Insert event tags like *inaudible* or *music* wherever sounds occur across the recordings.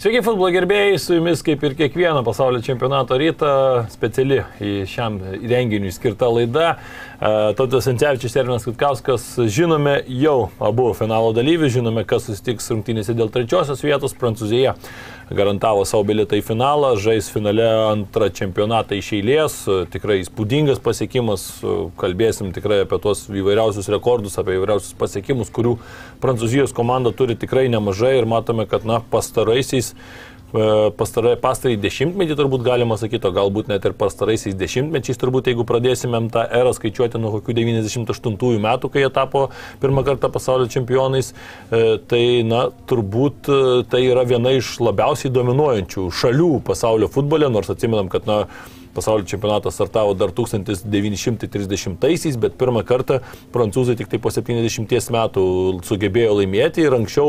Sveiki, futbolo gerbėjai, su jumis kaip ir kiekvieną pasaulio čempionato rytą speciali šiam renginiui skirta laida. Tautas Ancevičius ir Ernas Kutkauskas žinome jau abu finalo dalyvius, žinome, kas susitiks rungtynėse dėl trečiosios vietos Prancūzija garantavo savo bilietą į finalą, žais finale antrą čempionatą iš eilės, tikrai įspūdingas pasiekimas, kalbėsim tikrai apie tuos įvairiausius rekordus, apie įvairiausius pasiekimus, kurių Prancūzijos komanda turi tikrai nemažai ir matome, kad na, pastaraisiais pastarąjį dešimtmetį turbūt galima sakyti, o galbūt net ir pastaraisiais dešimtmečiais turbūt, jeigu pradėsimėm tą erą skaičiuoti nuo kokių 98 metų, kai jie tapo pirmą kartą pasaulio čempionais, e, tai na, turbūt e, tai yra viena iš labiausiai dominuojančių šalių pasaulio futbole, nors atsimenam, kad na, Pasaulio čempionatas startavo dar 1930-aisiais, bet pirmą kartą prancūzai tik tai po 70 metų sugebėjo laimėti ir anksčiau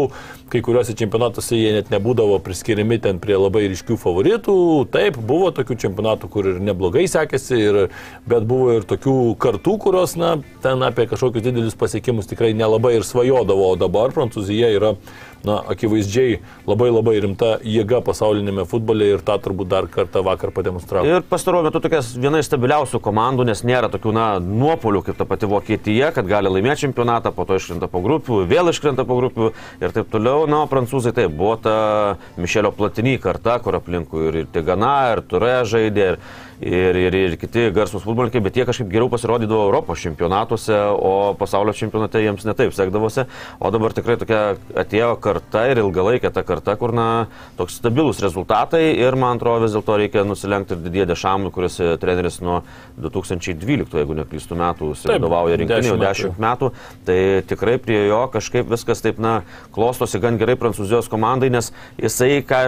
kai kuriuose čempionatuose jie net nebūdavo priskiriami ten prie labai ryškių favoritų. Taip, buvo tokių čempionatų, kur ir neblogai sekėsi, ir, bet buvo ir tokių kartų, kurios, na, ten apie kažkokius didelius pasiekimus tikrai nelabai ir svajodavo, o dabar Prancūzija yra na, akivaizdžiai labai labai rimta jėga pasaulinėme futbole ir tą turbūt dar kartą vakar pademonstravo. Ir pastaruoju metu tokias viena iš stabiliausių komandų, nes nėra tokių, na, nuopolių kaip ta pati Vokietija, kad gali laimėti čempionatą, po to iškrenta po grupių, vėl iškrenta po grupių ir taip toliau. Na, o prancūzai tai buvo ta Mišelio Platiny karta, kur aplinkui ir, Tigana, ir Ture žaidė. Ir, ir, ir, ir kiti garsus futbolininkai, bet jie kažkaip geriau pasirodydavo Europos čempionatuose, o pasaulio čempionate jiems netaip sekdavosi. O dabar tikrai tokia atėjo karta ir ilgalaikė ta karta, kur na, toks stabilus rezultatai ir man atrodo vis dėlto reikia nusilenkti ir didėdė Šamui, kuris treneris nuo 2012, jeigu neklystų metų, vadovauja rinktinį jau 10 metų. Tai tikrai prie jo kažkaip viskas taip, na, klostosi gan gerai prancūzijos komandai, nes jisai ką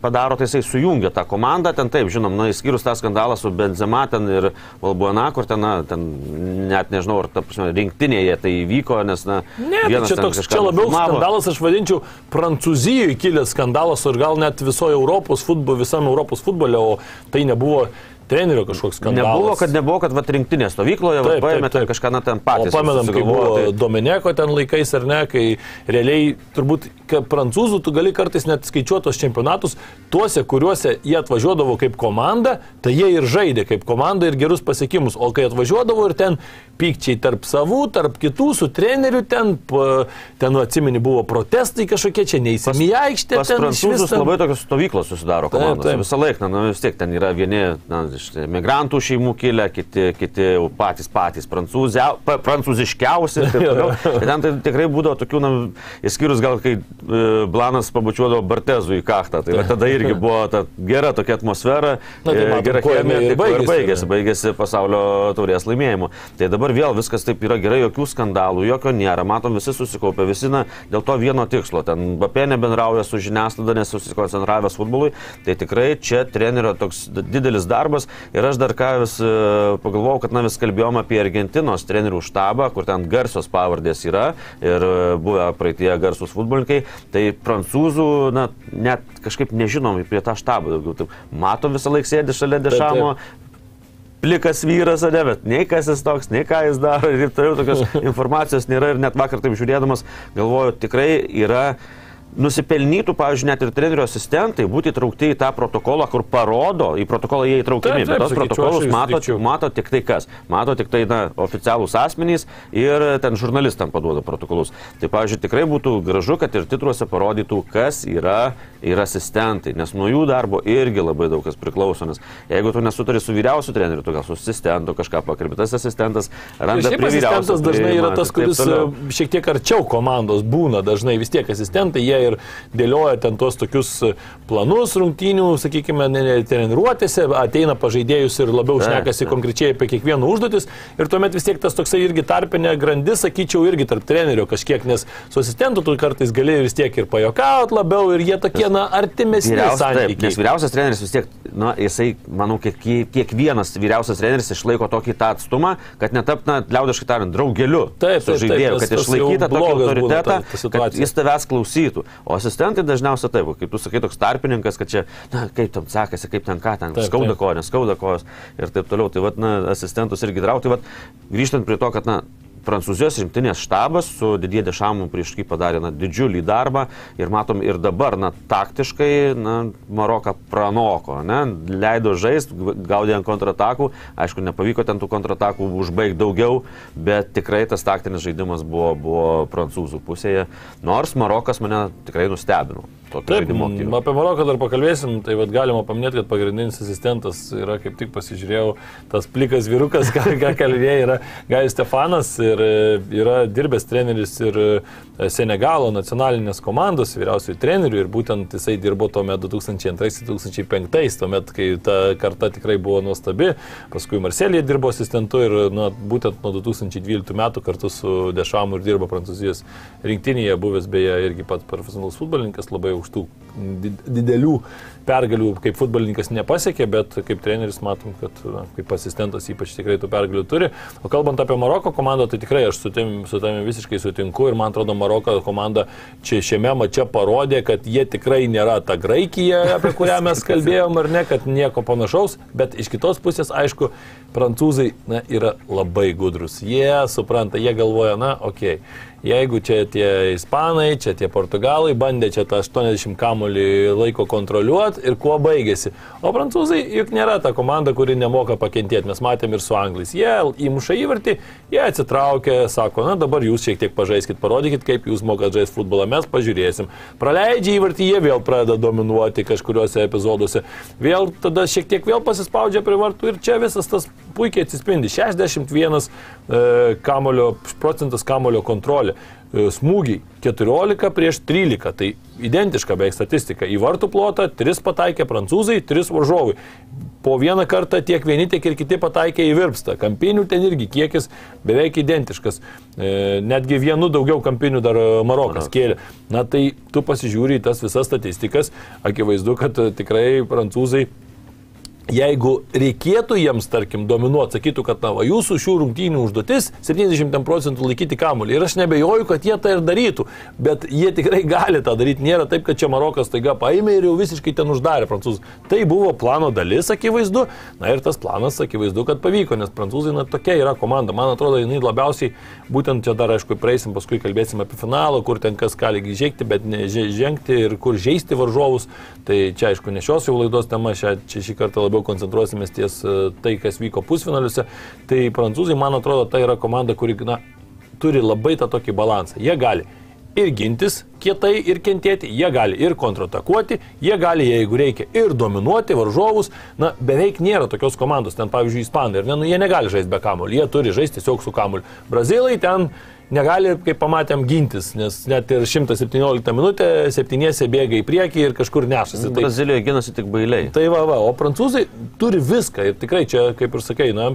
padaro, tai jisai sujungia tą komandą, ten taip, žinom, na, įskyrus tą skandalą skandalą su Benzema ten ir Valbuena, kur ten, na, ten net nežinau, ar ta prasme, rinktinėje tai įvyko, nes, na, ne, tai čia toks, čia labiau filmavo. skandalas, aš vadinčiau, Prancūzijoje kilęs skandalas, ar gal net visoje Europos futbole, visam Europos futbole, o tai nebuvo trenerio kažkoks skandalas. Nebuvo, kad nebuvo, kad vat, rinktinės stovykloje taip, paėmė ten kažką, na, ten patys. O pamenam, kai buvo tai... Domeneko ten laikais ar ne, kai realiai turbūt prancūzų tu gali kartais net skaičiuoti tos čempionatus, tuose, kuriuose jie atvažiuodavo kaip komanda, tai jie ir žaidė kaip komanda ir gerus pasiekimus. O kai atvažiuodavo ir ten pykčiai tarp savų, tarp kitų, su treneriu ten, ten nu, atsimeni, buvo protestai kažkokie, čia neįsimi aikštė. Pas prancūzus ten... labai tokios stovyklos susidaro komandos. Taip, taip. Visą laiką, na, vis tiek ten yra vieni na, iš migrantų šeimų kilę, kiti, kiti patys patys prancūzia, prancūziškiausi. *laughs* ten tai tikrai būdavo tokių, na, išskyrus gal, kai e, Blanas pabučiuodavo Bartezų į kaktą. Tai *laughs* tada irgi buvo ta gera tokia atmosfera, na, tai e, gera chemija ir baigėsi, baigėsi, baigėsi pasaulio taurės laimėjimu. Tai dabar vėl viskas taip yra gerai, jokių skandalų, jokio nėra, matom, visi susikaupė, visi na, dėl to vieno tikslo. Ten Bapė nebendrauja su žiniasklaida, nes susikoncentravęs futbolui. Tai tikrai čia trenerio toks didelis darbas Ir aš dar ką vis e, pagalvojau, kad na vis kalbėjom apie Argentinos trenerių štabą, kur ten garsios pavardės yra ir e, buvę praeitie garsus futbolininkai. Tai prancūzų, na, net kažkaip nežinom apie tą štabą daugiau. Taip, matom visą laiką sėdi šalia dešamo. Plikas vyras, ne, bet nei kas jis toks, nei ką jis daro ir taip toliau, tokios *laughs* informacijos nėra ir net vakar taip žiūrėdamas galvoju, tikrai yra nusipelnytų, pavyzdžiui, net ir trenerio asistentai būti įtraukti į tą protokolą, kur parodo, į protokolą jie įtraukiami, taip, taip, bet tos protokolus mato, mato tik tai kas, mato tik tai na, oficialūs asmenys ir ten žurnalistam paduoda protokolus. Tai, pavyzdžiui, tikrai būtų gražu, kad ir titruose parodytų, kas yra ir asistentai, nes nuo jų darbo irgi labai daug kas priklauso, nes jeigu tu nesutari su vyriausiu treneriu, tu gal su asistentu kažką pakalbė, tas asistentas randa prie vyriausio. Asistentas dažnai yra tas, kuris šiek tiek arčiau komandos būna, dažnai. Vis tiek asistentai, jie ir dėlioja ten tuos tokius planus rungtynių, sakykime, treniruotėse, ateina pažaidėjus ir labiau šnekasi konkrečiai apie kiekvieną užduotis ir tuomet vis tiek tas toksai irgi tarpinė grandis, sakyčiau, irgi tarp trenerio kažkiek, nes su asistentu tu kartais gali vis tiek ir pajokauti labiau ir jie tokie, na, artimesni santykiai. nes vyriausias treneris vis tiek, na, jisai, manau, kiek, kiekvienas vyriausias treneris išlaiko tokį tą atstumą, kad netap, na, liaudiškai tariant, draugeliu Taip, taip, taip, žaidėju, nes kad išlaikytų tokį autoritetą, kad jis tavęs klausytų. O asistentai dažniausiai taip, kaip tu sakai, toks tarpininkas, kad čia, na, kaip tam sekasi, kaip ten ką, ten Taip, skauda kojas, skauda kojas ir taip toliau. Tai vad, na, asistentus irgi drauti. Tai vad, grįžtant prie to, kad, na, Prancūzijos rinktinės štabas su Didie Dešamu prieš kai padarė na, didžiulį darbą ir matom ir dabar, na, taktiškai, na, Maroką pranoko, ne, leido žaisti, gaudė ant kontratakų, aišku, nepavyko ten tų kontratakų užbaigti daugiau, bet tikrai tas taktinis žaidimas buvo, buvo prancūzų pusėje, nors Marokas mane tikrai nustebino. Taip, apie Maroką dar pakalbėsim, tai vad galima paminėti, kad pagrindinis asistentas yra, kaip tik pasižiūrėjau, tas plikas vyrukas, *laughs* ką, ką kalbėjai, yra Gajus Stefanas ir e, yra dirbęs treneris ir e, Senegalo nacionalinės komandos vyriausiųjų trenerių ir būtent jisai dirbo tuomet 2002-2005, tuomet, kai ta karta tikrai buvo nuostabi, paskui Marselėje dirbo asistentu ir nu, būtent nuo 2012 metų kartu su Dešamu ir dirbo Prancūzijos rinktinėje, buvęs beje irgi pats profesionalus futbolininkas, labai aukštų did- didelių pergalių kaip futbolininkas nepasiekė, bet kaip treneris matom, kad kaip asistentas ypač tikrai tų pergalių turi. O kalbant apie Maroko komandą, tai tikrai aš su tavimi su visiškai sutinku ir man atrodo Maroko komanda čia šiame mače parodė, kad jie tikrai nėra ta Graikija, apie kurią *laughs* mes kalbėjom ar ne, kad nieko panašaus, bet iš kitos pusės, aišku, prancūzai na, yra labai gudrus. Jie supranta, jie galvoja, na, okei. Okay. Jeigu čia tie ispanai, čia tie portugalai bandė čia tą 80 kamolį laiko kontroliuoti ir kuo baigėsi. O prancūzai juk nėra ta komanda, kuri nemoka pakentėti. Mes matėm ir su anglais. Jie įmuša įvartį, jie atsitraukia, sako, na dabar jūs šiek tiek pažaiskit, parodykit, kaip jūs mokat žaisti futbolą, mes pažiūrėsim. Praleidžia įvartį, jie vėl pradeda dominuoti kažkuriuose epizoduose. Vėl tada šiek tiek vėl pasispaudžia prie vartų ir čia visas tas puikiai atsispindi. 61 e, kamulio, procentas kamulio kontrolė. E, Smūgiai 14 prieš 13, tai identiška beveik statistika. Į vartų plotą 3 pataikė prancūzai, 3 varžovai. Po vieną kartą tiek vieni, tiek ir kiti pataikė į virpstą. Kampinių ten irgi kiekis beveik identiškas. E, netgi vienu daugiau kampinių dar Marokas kėlė. Na tai tu pasižiūri į tas visas statistikas, akivaizdu, kad tikrai prancūzai Jeigu reikėtų jiems, tarkim, dominuoti, sakytų, kad na, va, jūsų šių rungtynių užduotis 70 procentų laikyti kamuolį. Ir aš nebejoju, kad jie tą ir darytų, bet jie tikrai gali tą daryti. Nėra taip, kad čia Marokas taiga paėmė ir jau visiškai ten uždarė prancūzus. Tai buvo plano dalis, akivaizdu. Na ir tas planas, akivaizdu, kad pavyko, nes prancūzai, na, tokia yra komanda. Man atrodo, jinai labiausiai, būtent čia dar, aišku, praeisim, paskui kalbėsim apie finalą, kur ten kas gali žengti, bet ne že- žengti ir kur žaisti varžovus. Tai čia, aišku, ne šios jau laidos tema, čia, čia šį kartą labiau koncentruosimės ties e, tai, kas vyko pusfinaliuose. Tai prancūzai, man atrodo, tai yra komanda, kuri na, turi labai tą tokį balansą. Jie gali ir gintis kietai, ir kentėti, jie gali ir kontratakuoti, jie gali, jeigu reikia, ir dominuoti varžovus. Na, beveik nėra tokios komandos, ten pavyzdžiui, ispanai, ne, nu, jie negali žaisti be kamuolio, jie turi žaisti tiesiog su kamuoliu. Brazilai ten negali, kaip pamatėm, gintis, nes net ir 117 minutę septyniese bėga į priekį ir kažkur nešasi. Tai, Brazilijoje ginasi tik bailiai. tai va, va, o prancūzai turi viską ir tikrai čia, kaip ir sakai, na,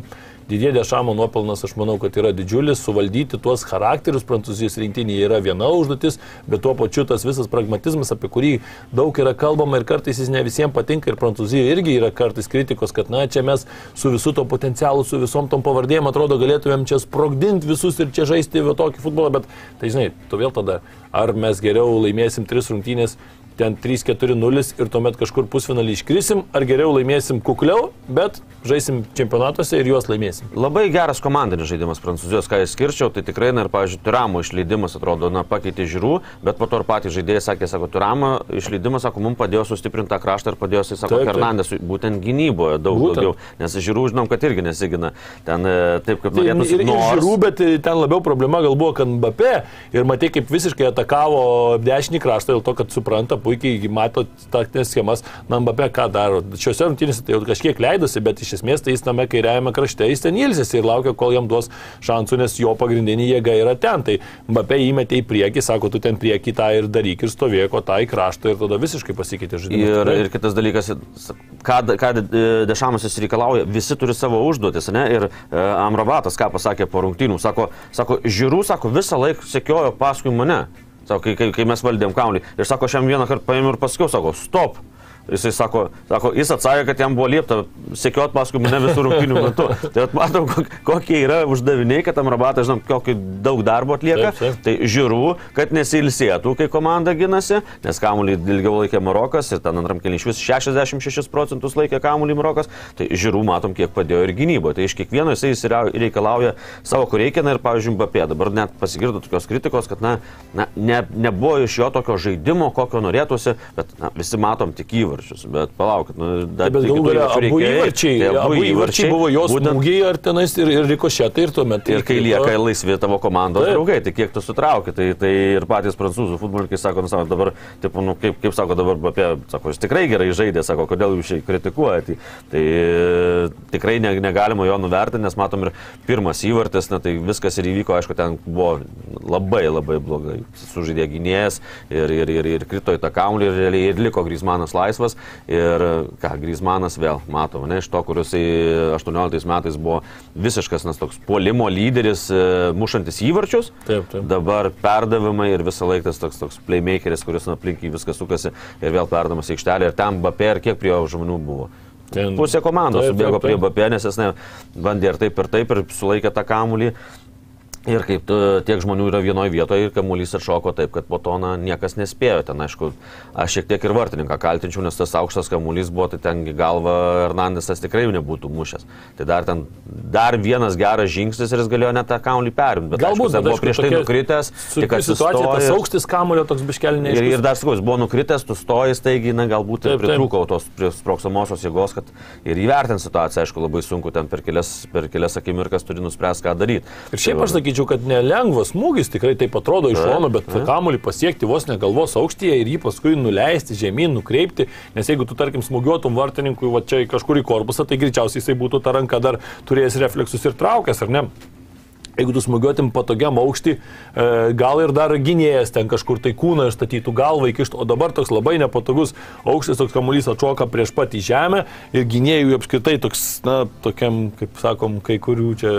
Didie Dešamo nuopelnas, aš manau, kad yra didžiulis, suvaldyti tuos charakterius Prancūzijos rinktinėje yra viena užduotis, bet tuo pačiu tas visas pragmatizmas, apie kurį daug yra kalbama ir kartais jis ne visiems patinka ir Prancūzijoje irgi yra kartais kritikos, kad na čia mes su visu to potencialu, su visom tom pavardėm atrodo galėtumėm čia sprogdinti visus ir čia žaisti tokį futbolą, bet tai žinai, tu vėl tada, ar mes geriau laimėsim tris rungtynės ten 3-4-0 ir tuomet kažkur pusfinalį iškrisim, ar geriau laimėsim kukliau, bet žaisim čempionatuose ir juos laimėsim. Labai geras komandinis žaidimas Prancūzijos, ką aš skirčiau, tai tikrai, na ir, pavyzdžiui, Turamo išleidimas atrodo, na, pakeitė žiūrų, bet po to ir patys žaidėjai sakė, sako, Turamo išleidimas, sako, mums padėjo sustiprinti tą kraštą ir padėjo, jisai sako. Fernandesui, būtent gynyboje daug Būtent. daugiau, nes žiūrų žinom, kad irgi nesigina. Ten e, taip, kaip Tai ir, norėtųsi. ir, ir žiūrų, bet ten labiau problema gal buvo, kad Mbappé ir matai, kaip visiškai atakavo dešinį kraštą dėl to, kad supranta puikiai. Puikiai mato taktinės schemas, na, Mbappé ką daro. Šiuose rungtynėse tai jau kažkiek leidosi, bet iš esmės tai jis tame kairiajame krašte, jis ten ilsisi ir laukia, kol jam duos šansų, nes jo pagrindinė jėga yra ten. Tai Mbappé įmetė į priekį, sako, tu ten priekį tą ir daryk ir stovėko tą į kraštą ir tada visiškai pasikeitė žaidimas. Ir, ir kitas dalykas, ką, ką Dešamas jis reikalauja, visi turi savo užduotis, ne? Ir e, Amrabatas, ką pasakė po rungtynių, sako, sako žiūrų, sako, visą laiką sekiojo paskui mane. Sako, kai, kai, kai mes valdėm kaunį. Ir sako, šiam vieną kartą paėmė ir pasakiau, sako, stop. Jisai sako, sako, jis atsakė, kad jam buvo liepta sekiot paskui mane visų rungtynių metu. Tai matom, kokie yra uždaviniai, kad tam rabatas, žinom, kokį daug darbo atlieka. Taip, taip. Tai žiūrų, kad nesilsėtų, kai komanda ginasi, nes kamuolį ilgiau laikė Marokas ir ten antram kelį iš vis 66 procentus laikė kamuolį Marokas. Tai žiūrų matom, kiek padėjo ir gynyboje. Tai iš kiekvieno jisai reikalauja savo, kur reikia. Na ir, pavyzdžiui, Mbappé dabar net pasigirdo tokios kritikos, kad na, na, ne, nebuvo iš jo tokio žaidimo, kokio norėtųsi, bet na, visi matom tik įvarčius įvarčius, bet palaukit, nu, dar bet galų galia abu įvarčiai, tai abu, abu įvarčiai buvo jos būtent, smūgiai ar tenais ir, ir rikošetai ir tuomet. Ir kai lieka laisvi tavo komandos taip. draugai, tai kiek tu sutrauki, tai, tai ir patys prancūzų futbolininkai sako, nu, sako, dabar, taip, nu, kaip, kaip sako dabar apie, sako, jis tikrai gerai žaidė, sako, kodėl jūs šiai kritikuojate. Tai, tai tikrai ne, negalima jo nuvertinti, nes matom ir pirmas įvartis, na, tai viskas ir įvyko, aišku, ten buvo labai labai blogai. Sužaidė gynėjas ir, ir, ir, ir krito į tą kaulį ir, ir liko Grismanas laisvas laisvas. Ir ką, Grismanas vėl matom, ne, iš to, kuris 18 metais buvo visiškas, nes toks puolimo lyderis, e, mušantis įvarčius. Taip, taip. Dabar perdavimai ir visą laiką tas toks, toks playmakeris, kuris aplink jį viskas sukasi ir vėl perdamas aikštelę. Ir ten Bapė ir kiek prie jo žmonių buvo. Ten, Pusė komandos subėgo prie Bapė, nes jis ne, bandė ir taip ir taip ir sulaikė tą kamuolį. Ir kaip tu, tiek žmonių yra vienoje vietoje ir kamuolys atšoko taip, kad po to na, niekas nespėjo. Ten, aišku, aš šiek tiek ir vartininką kaltinčiau, nes tas aukštas kamuolys buvo, tai ten galva Hernandesas tikrai jau nebūtų mušęs. Tai dar, ten, dar vienas geras žingsnis ir jis galėjo net tą kamuolį perimti. Bet galbūt tai buvo prieš tai nukritęs. Tik situacija, tas aukštis kamulio toks biškelinė. Ir, ir dar sakau, jis buvo nukritęs, tu stoji, taigi, na, galbūt taip, pritrūko tos sproksamosios jėgos, kad ir įvertinti situaciją, aišku, labai sunku ten per kelias, per kelias akimirkas turi nuspręsti, ką daryti. Ir šiaip tai aš sakyčiau, sakyčiau, kad nelengvas smūgis, tikrai tai atrodo iš šono, bet kamuolį pasiekti vos ne galvos aukštyje ir jį paskui nuleisti žemyn, nukreipti, nes jeigu tu, tarkim, smūgiuotum vartininkui va čia kažkur į korpusą, tai greičiausiai jisai būtų tą ranką dar turėjęs refleksus ir traukęs, ar ne? Jeigu tu smūgiuotim patogiam aukštį, e, gal ir dar gynėjas ten kažkur tai kūną išstatytų galvą įkištų, o dabar toks labai nepatogus aukštis, toks kamuolys atšoka prieš pat į žemę ir gynėjų apskritai toks, na, tokiam, kaip sakom, kai kurių čia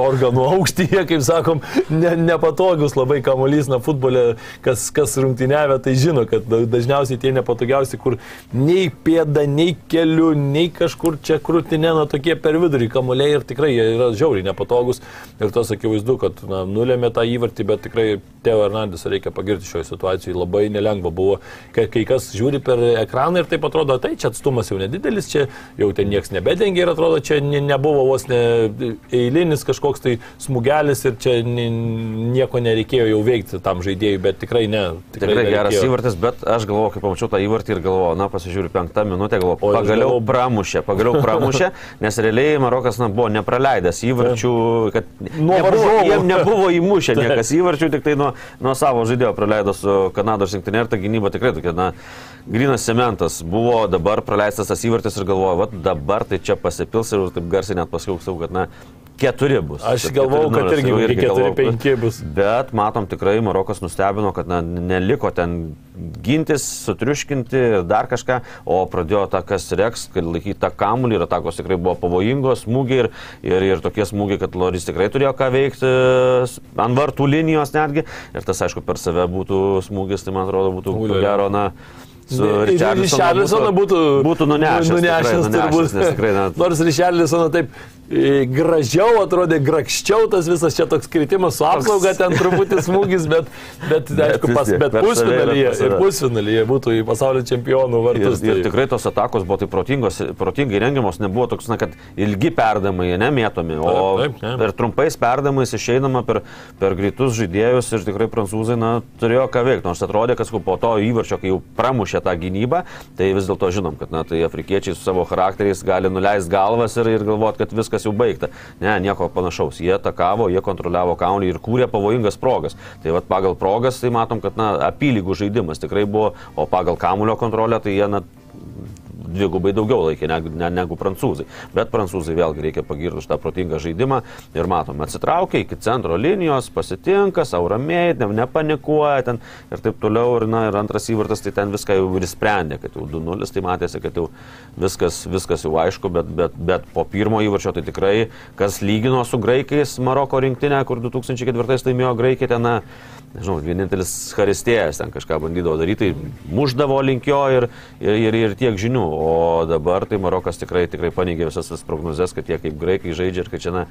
organų *laughs* aukštyje, kaip sakom, ne, nepatogus labai kamuolys, na, futbole, kas, kas rungtyniavę, tai žino, kad dažniausiai tie nepatogiausi, kur nei pėda, nei keliu, nei kažkur čia krūtinė, na, tokie per vidurį kamuoliai ir tikrai jie yra žiauriai nepatogus. Ir tos akivaizdu, kad na, nulėmė tą įvartį, bet tikrai Teo Hernandesą reikia pagirti šioje situacijoje. Labai nelengva buvo, kai, kai kas žiūri per ekraną ir taip atrodo, tai čia atstumas jau nedidelis, čia jau ten niekas nebedengia ir atrodo, čia ne, nebuvo vos ne eilinis kažkoks tai smūgelis ir čia nieko nereikėjo jau veikti tam žaidėjui, bet tikrai ne. Tikrai, tikrai geras įvartis, bet aš galvoju, kai pamačiau tą įvartį ir galvoju, na, pasižiūriu penktą minutę, galvoju, pagaliau galvoju... pramušė, pagaliau pramušė, *laughs* nes realiai Marokas na, buvo nepraleidęs įvarčių, kad nuo nebuvo, jiem nebuvo įmušę *laughs* niekas. Įvarčių, tik tai nuo, nuo savo žaidėjo praleido su Kanados rinktinė ir ta gynyba tikrai tokia, na, grinas cementas. Buvo dabar praleistas tas įvartis ir galvoju, va dabar tai čia pasipils ir taip garsiai net pasakiau, kad, na, keturi bus. Aš galvojau, kad irgi, irgi keturi, penki bus. Bet matom tikrai Marokas nustebino, kad na, neliko ten gintis, sutriuškinti ir dar kažką, o pradėjo tą kas reks, kad laikyti tą kamulį ir atakos tikrai buvo pavojingos, smūgiai ir, ir, ir tokie smūgiai, kad Loris tikrai turėjo ką veikti ant vartų linijos netgi. Ir tas aišku per save būtų smūgis, tai man atrodo būtų gero, na su Richarlisoną būtų, būtų nunešęs. Nunešęs, tikrai, nunešęs turbūt. Tikrai, net... *laughs* Nors Richarlisoną taip gražiau atrodė, grakščiau tas visas čia toks kritimas su apsauga, ten truputį smūgis, bet, bet, bet aišku, pas, bet pusfinalyje, ir pusfinalyje būtų į pasaulio čempionų vartus. Ir, ir tai. tikrai tos atakos buvo tai protingai rengiamos, nebuvo toks, na, kad ilgi perdamai, nemėtomi, o taip, taip, ne. per trumpais perdamais išeinama per, per greitus žaidėjus ir tikrai prancūzai, na, turėjo ką veikti, nors atrodė, kad po to įvarčio, kai jau pramušė mušė tą gynybą, tai vis dėlto žinom, kad na, tai afrikiečiai su savo charakteriais gali nuleisti galvas ir, ir galvoti, kad viskas jau baigta. Ne, nieko panašaus. Jie atakavo, jie kontroliavo kaunį ir kūrė pavojingas progas. Tai vad pagal progas, tai matom, kad na, apylygų žaidimas tikrai buvo, o pagal kamulio kontrolę, tai jie na, dvigubai daugiau laikė negu, ne, negu prancūzai. Bet prancūzai vėlgi reikia pagirti už tą protingą žaidimą ir matom, atsitraukia iki centro linijos, pasitinka, savo ramiai, ne, nepanikuoja ten ir taip toliau. Ir, na, ir antras įvartas, tai ten viską jau ir sprendė, kad jau 2-0, tai matėsi, kad jau viskas, viskas jau aišku, bet, bet, bet po pirmo įvarčio tai tikrai, kas lygino su graikais Maroko rinktinė, kur 2004 laimėjo graikai ten, na, nežinau, vienintelis Haristėjas ten kažką bandydavo daryti, tai muždavo link jo ir, ir, ir, ir tiek žinių. O dabar tai Marokas tikrai, tikrai paneigė visas tas prognozes, kad jie kaip graikai žaidžia ir kad, čia, na,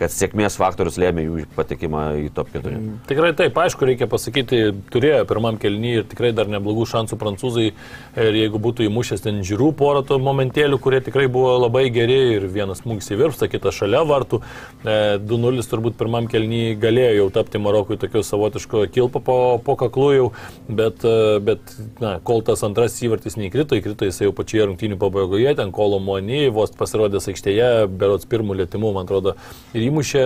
kad sėkmės faktorius lėmė jų patekimą į top 4. Mm, tikrai taip, aišku, reikia pasakyti, turėjo pirmam kelnyje ir tikrai dar neblogų šansų prancūzai. Ir jeigu būtų įmušęs ten žiūrų porą to momentėlių, kurie tikrai buvo labai geri ir vienas smūgis įvirpsta, kitas šalia vartų, 2-0 e, turbūt pirmam kelnyje galėjo jau tapti Marokui tokiu savotišku kilpa po, po kaklu jau, bet, e, bet na, kol tas antras įvartis neįkrito, įkrito jis jau pačioje rungtynių pabaigoje, ten kolo Moni, vos pasirodęs aikštėje, berots pirmų lėtimų, man atrodo, ir įmušė,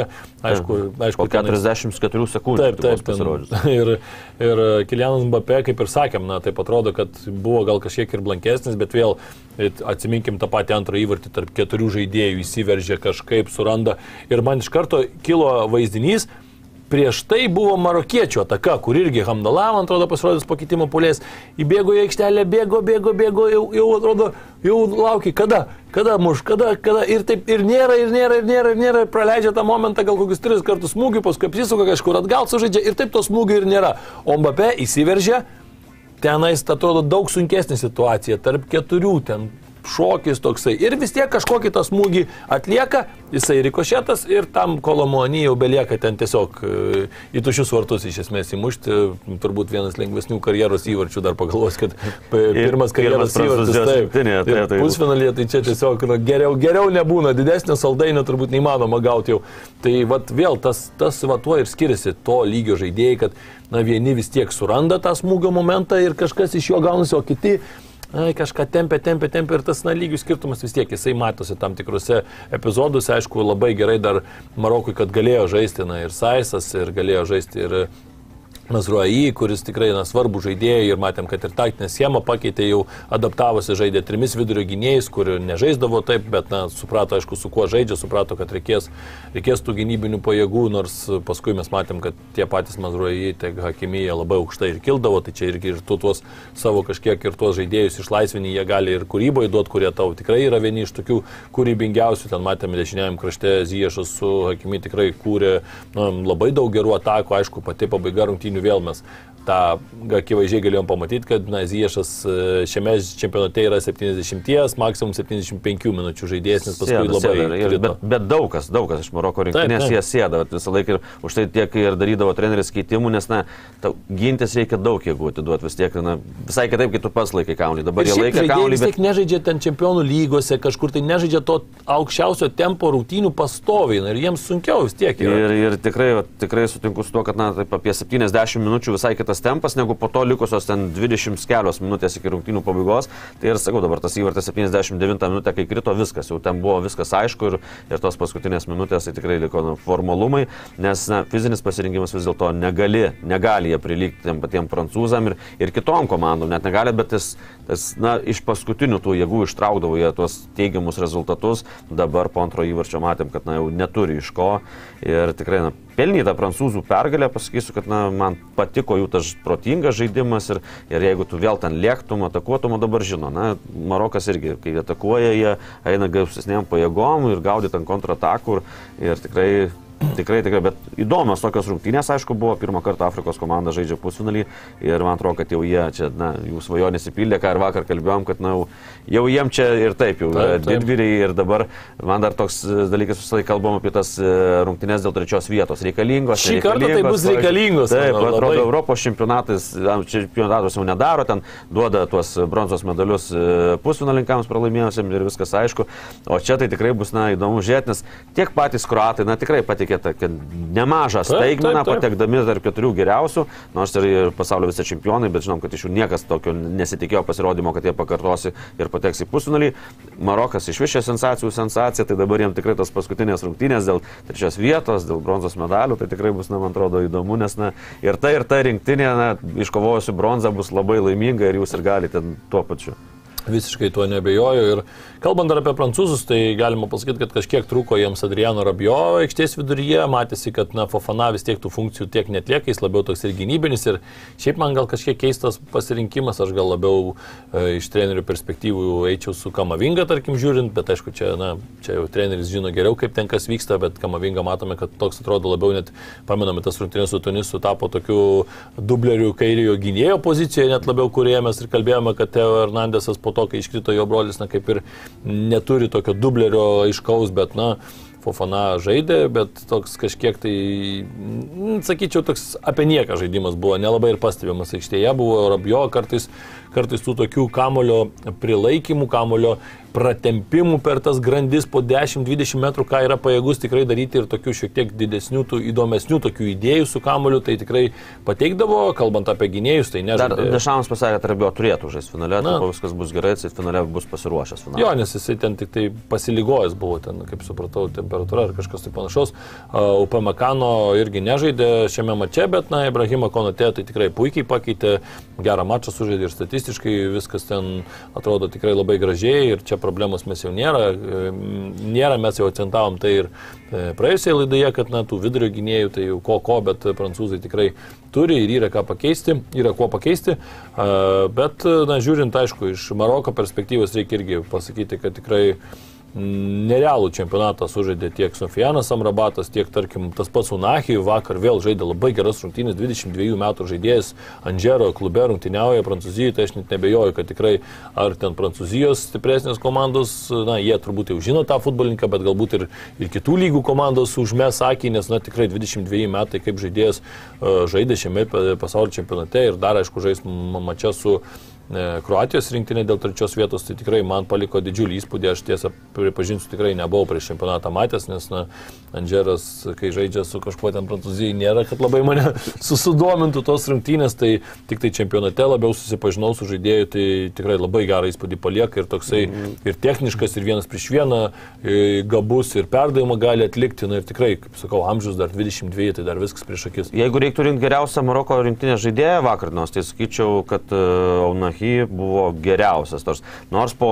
aišku, aišku po 44 sekundžių. Taip, taip, pasirodžius. *laughs* Ir, ir Kilianas Mbappé, kaip ir sakėm, na, taip atrodo, kad buvo gal kažkiek ir blankesnis, bet vėl atsiminkim tą patį antrą įvartį tarp keturių žaidėjų, įsiveržė kažkaip, suranda. Ir man iš karto kilo vaizdinys, Prieš tai buvo marokiečių ataka, kur irgi Hamdala, man atrodo, pasirodęs po kitimo pulės, įbėgo į aikštelę, bėgo, bėgo, bėgo, jau, jau atrodo, jau laukia, kada, kada muš, kada, kada ir taip ir nėra, ir nėra, ir nėra, ir nėra, ir praleidžia tą momentą gal kokius tris kartus smūgių, paskui apsisuka kažkur atgal sužaidžia ir taip to smūgių ir nėra. O Mbappé įsiveržia, tenais atrodo daug sunkesnė situacija, tarp keturių ten šokis toksai. Ir vis tiek kažkokį tą smūgį atlieka, jisai rikošėtas ir tam kolomonį jau belieka ten tiesiog e, į tušius vartus iš esmės įmušti. Turbūt vienas lengvesnių karjeros įvarčių dar pagalvos, kad pirmas karjeros įvartis. Taip, taip, taip. Pusfinalėje tai čia tiesiog na, geriau, geriau nebūna, didesnio saldainio turbūt neįmanoma gauti jau. Tai vat, vėl tas, tas va tuo ir skiriasi to lygio žaidėjai, kad na, vieni vis tiek suranda tą smūgio momentą ir kažkas iš jo gaunasi, o kiti ai, kažką tempia, tempia, tempia ir tas na, lygių skirtumas vis tiek jisai matosi tam tikrose epizoduose, aišku, labai gerai dar Marokui, kad galėjo žaisti na, ir Saisas, ir galėjo žaisti ir Mazruai, kuris tikrai na, svarbu žaidėjai ir matėm, kad ir taktinę schemą pakeitė, jau adaptavosi, žaidė trimis vidurio gynėjais, kur nežaisdavo taip, bet na, suprato, aišku, su kuo žaidžia, suprato, kad reikės, reikės tų gynybinių pajėgų, nors paskui mes matėm, kad tie patys Mazruai, tiek Hakimija labai aukštai ir kildavo, tai čia irgi ir tu tuos savo kažkiek ir tuos žaidėjus išlaisvinį jie gali ir kūryboje duoti, kurie tau tikrai yra vieni iš tokių kūrybingiausių, ten matėme dešiniajam krašte Ziešas su Hakimi tikrai kūrė na, labai daug gerų atakų, aišku, pati pabaiga rungtynių rungtynių vėl mes tą akivaizdžiai galėjom pamatyti, kad na, Ziešas e, šiame čempionate yra 70, maksimum 75 minučių žaidėjas, nes paskui sėda, labai... Sėda, ir, bet, bet daug kas, daug kas iš Maroko rinktinės jie sėda, visą laiką ir už tai tiek ir darydavo treneris keitimų, nes na, gintis reikia daug jėgų atiduoti vis tiek, na, visai kitaip, kai tu pas laikai kaunį. Dabar jie laikia kaunį. Bet... Vis tiek nežaidžia ten čempionų lygose, kažkur tai nežaidžia to aukščiausio tempo rungtynių pastoviai na, ir jiems sunkiau vis tiek. Yra. Ir, ir tikrai, tikrai sutinku su tuo, kad na, taip, apie 70 minučių visai kitas tempas, negu po to likusios ten 20 kelios minutės iki rungtynių pabaigos. Tai ir sakau, dabar tas įvartas 79 minutę, kai krito viskas, jau ten buvo viskas aišku ir, ir tos paskutinės minutės tai tikrai liko na, formalumai, nes na, fizinis pasirinkimas vis dėlto negali, negali jie prilygti tiem patiems prancūzam ir, ir kitom komandom, net negali, bet tas, tas na, iš paskutinių tų jėgų ištraukdavo jie tuos teigiamus rezultatus, dabar po antro įvarčio matėm, kad na, jau neturi iš ko ir tikrai na, pelnyta prancūzų pergalė, pasakysiu, kad na, man patiko jų tas protingas žaidimas ir, ir jeigu tu vėl ten lėktum, atakuotum, dabar žino, na, Marokas irgi, kai atakuoja, jie eina gausesnėm pajėgom ir gaudyt ant kontratakų ir, ir tikrai Tikrai, tikrai, bet įdomios tokios rungtynės, aišku, buvo pirmą kartą Afrikos komanda žaidžia pusfinalį ir man atrodo, kad jau jie čia, na, jų svajonės įpildė, ką ir vakar kalbėjom, kad, na, jau jiem čia ir taip jau taip. didvyriai ir dabar man dar toks e, dalykas visą laiką kalbam apie tas e, rungtynės dėl trečios vietos. Reikalingos. Šį kartą tai bus reikalingos. Taip, man atrodo, labai. Europos čempionatas, čempionatas jau nedaro, ten duoda tuos bronzos medalius e, pusfinalinkams pralaimėjusiems ir viskas aišku. O čia tai tikrai bus, na, įdomu žiūrėti, nes tiek patys kruatai, na, tikrai patikė pasiekė tokią nemažą staigmeną, patekdami tarp keturių geriausių, nors ir, pasaulio visi čempionai, bet žinom, kad iš jų niekas tokio nesitikėjo pasirodymo, kad jie pakartosi ir pateks į pusfinalį. Marokas iš višė sensacijų sensacija, tai dabar jiems tikrai tas paskutinės rungtynės dėl trečios vietos, dėl bronzos medalių, tai tikrai bus, na, man atrodo, įdomu, nes, na, ir ta, ir ta rinktinė, na, iškovojusi bronzą bus labai laiminga ir jūs ir galite tuo pačiu. Visiškai tuo nebejoju. Ir kalbant dar apie prancūzus, tai galima pasakyti, kad kažkiek trūko jiems Adriano Rabio aikštės viduryje. Matėsi, kad na, Fofana vis tiek tų funkcijų tiek netlieka, jis labiau toks ir gynybinis. Ir šiaip man gal kažkiek keistas pasirinkimas, aš gal labiau e, iš trenerių perspektyvų eičiau su Kamavinga, tarkim, žiūrint, bet aišku, čia, na, čia jau treneris žino geriau, kaip ten kas vyksta, bet Kamavinga matome, kad toks atrodo labiau net, pamename, tas rungtynės su Tunisu tapo tokiu dubleriu kairiojo gynėjo pozicijoje, net labiau kuriejas ir kalbėjome, kad Teo Hernandesas po to, kai iškrito jo brolis, na kaip ir neturi tokio dublerio aiškaus, bet, na, Fofana žaidė, bet toks kažkiek tai, sakyčiau, toks apie nieką žaidimas buvo, nelabai ir pastebimas aikštėje buvo, Rabio kartais, kartais tų tokių kamulio prilaikymų, kamulio pratempimų per tas grandis po 10-20 metrų, ką yra pajėgus tikrai daryti ir tokių šiek tiek didesnių, tų įdomesnių tokių idėjų su kamuoliu, tai tikrai pateikdavo, kalbant apie gynėjus, tai ne. Dar Dešams pasakė, kad Rabio turėtų žaisti finale, tai viskas bus gerai, jis finale bus pasiruošęs. Finale. Jo, nes jisai ten tik tai pasiligojęs buvo, ten, kaip supratau, temperatūra ar kažkas tai panašaus. Uh, Upamekano irgi nežaidė šiame mače, bet, na, Ibrahima Konate tai tikrai puikiai pakeitė, gerą mačą sužaidė ir statistiškai viskas ten atrodo tikrai labai gražiai ir čia problemos mes jau nėra. E, nėra, mes jau akcentavom tai ir e, praėjusioje laidoje, kad na, tų vidurio gynėjų tai jau ko ko, bet prancūzai tikrai turi ir yra ką pakeisti, yra kuo pakeisti. Bet, na, žiūrint, aišku, iš Maroko perspektyvos reikia irgi pasakyti, kad tikrai nerealų čempionatą sužaidė tiek Sofijanas Amrabatas, tiek, tarkim, tas pats Unahi. Vakar vėl žaidė labai geras rungtynės, 22 metų žaidėjas Andžero klube rungtyniauja Prancūzijoje, tai aš net nebejoju, kad tikrai ar ten Prancūzijos stipresnės komandos, na, jie turbūt jau žino tą futbolininką, bet galbūt ir, ir kitų lygų komandos užmes akį, nes, na, tikrai 22 metai kaip žaidėjas uh, žaidė šiame pasaulio čempionate ir dar, aišku, žais mačia su E, Kroatijos rinktinė dėl trečios vietos, tai tikrai man paliko didžiulį įspūdį, aš tiesą pripažinsiu, tikrai nebuvau prieš čempionatą matęs, nes na, Andžeras, kai žaidžia su kažkuo ten Prancūzijai, nėra, kad labai mane *laughs* susidomintų tos rungtynės, tai tik tai čempionate labiau susipažinau su žaidėju, tai tikrai labai gerą įspūdį palieka ir toksai mm. ir techniškas, ir vienas prieš vieną, gabus ir perdavimą gali atlikti, na ir tikrai, kaip sakau, amžius dar 22, tai dar viskas prieš akis. Jeigu reiktų rinkti geriausią Maroko rinktinės žaidėją vakar, nors tai sakyčiau, kad uh, Auna Monachy buvo geriausias. Nors, nors po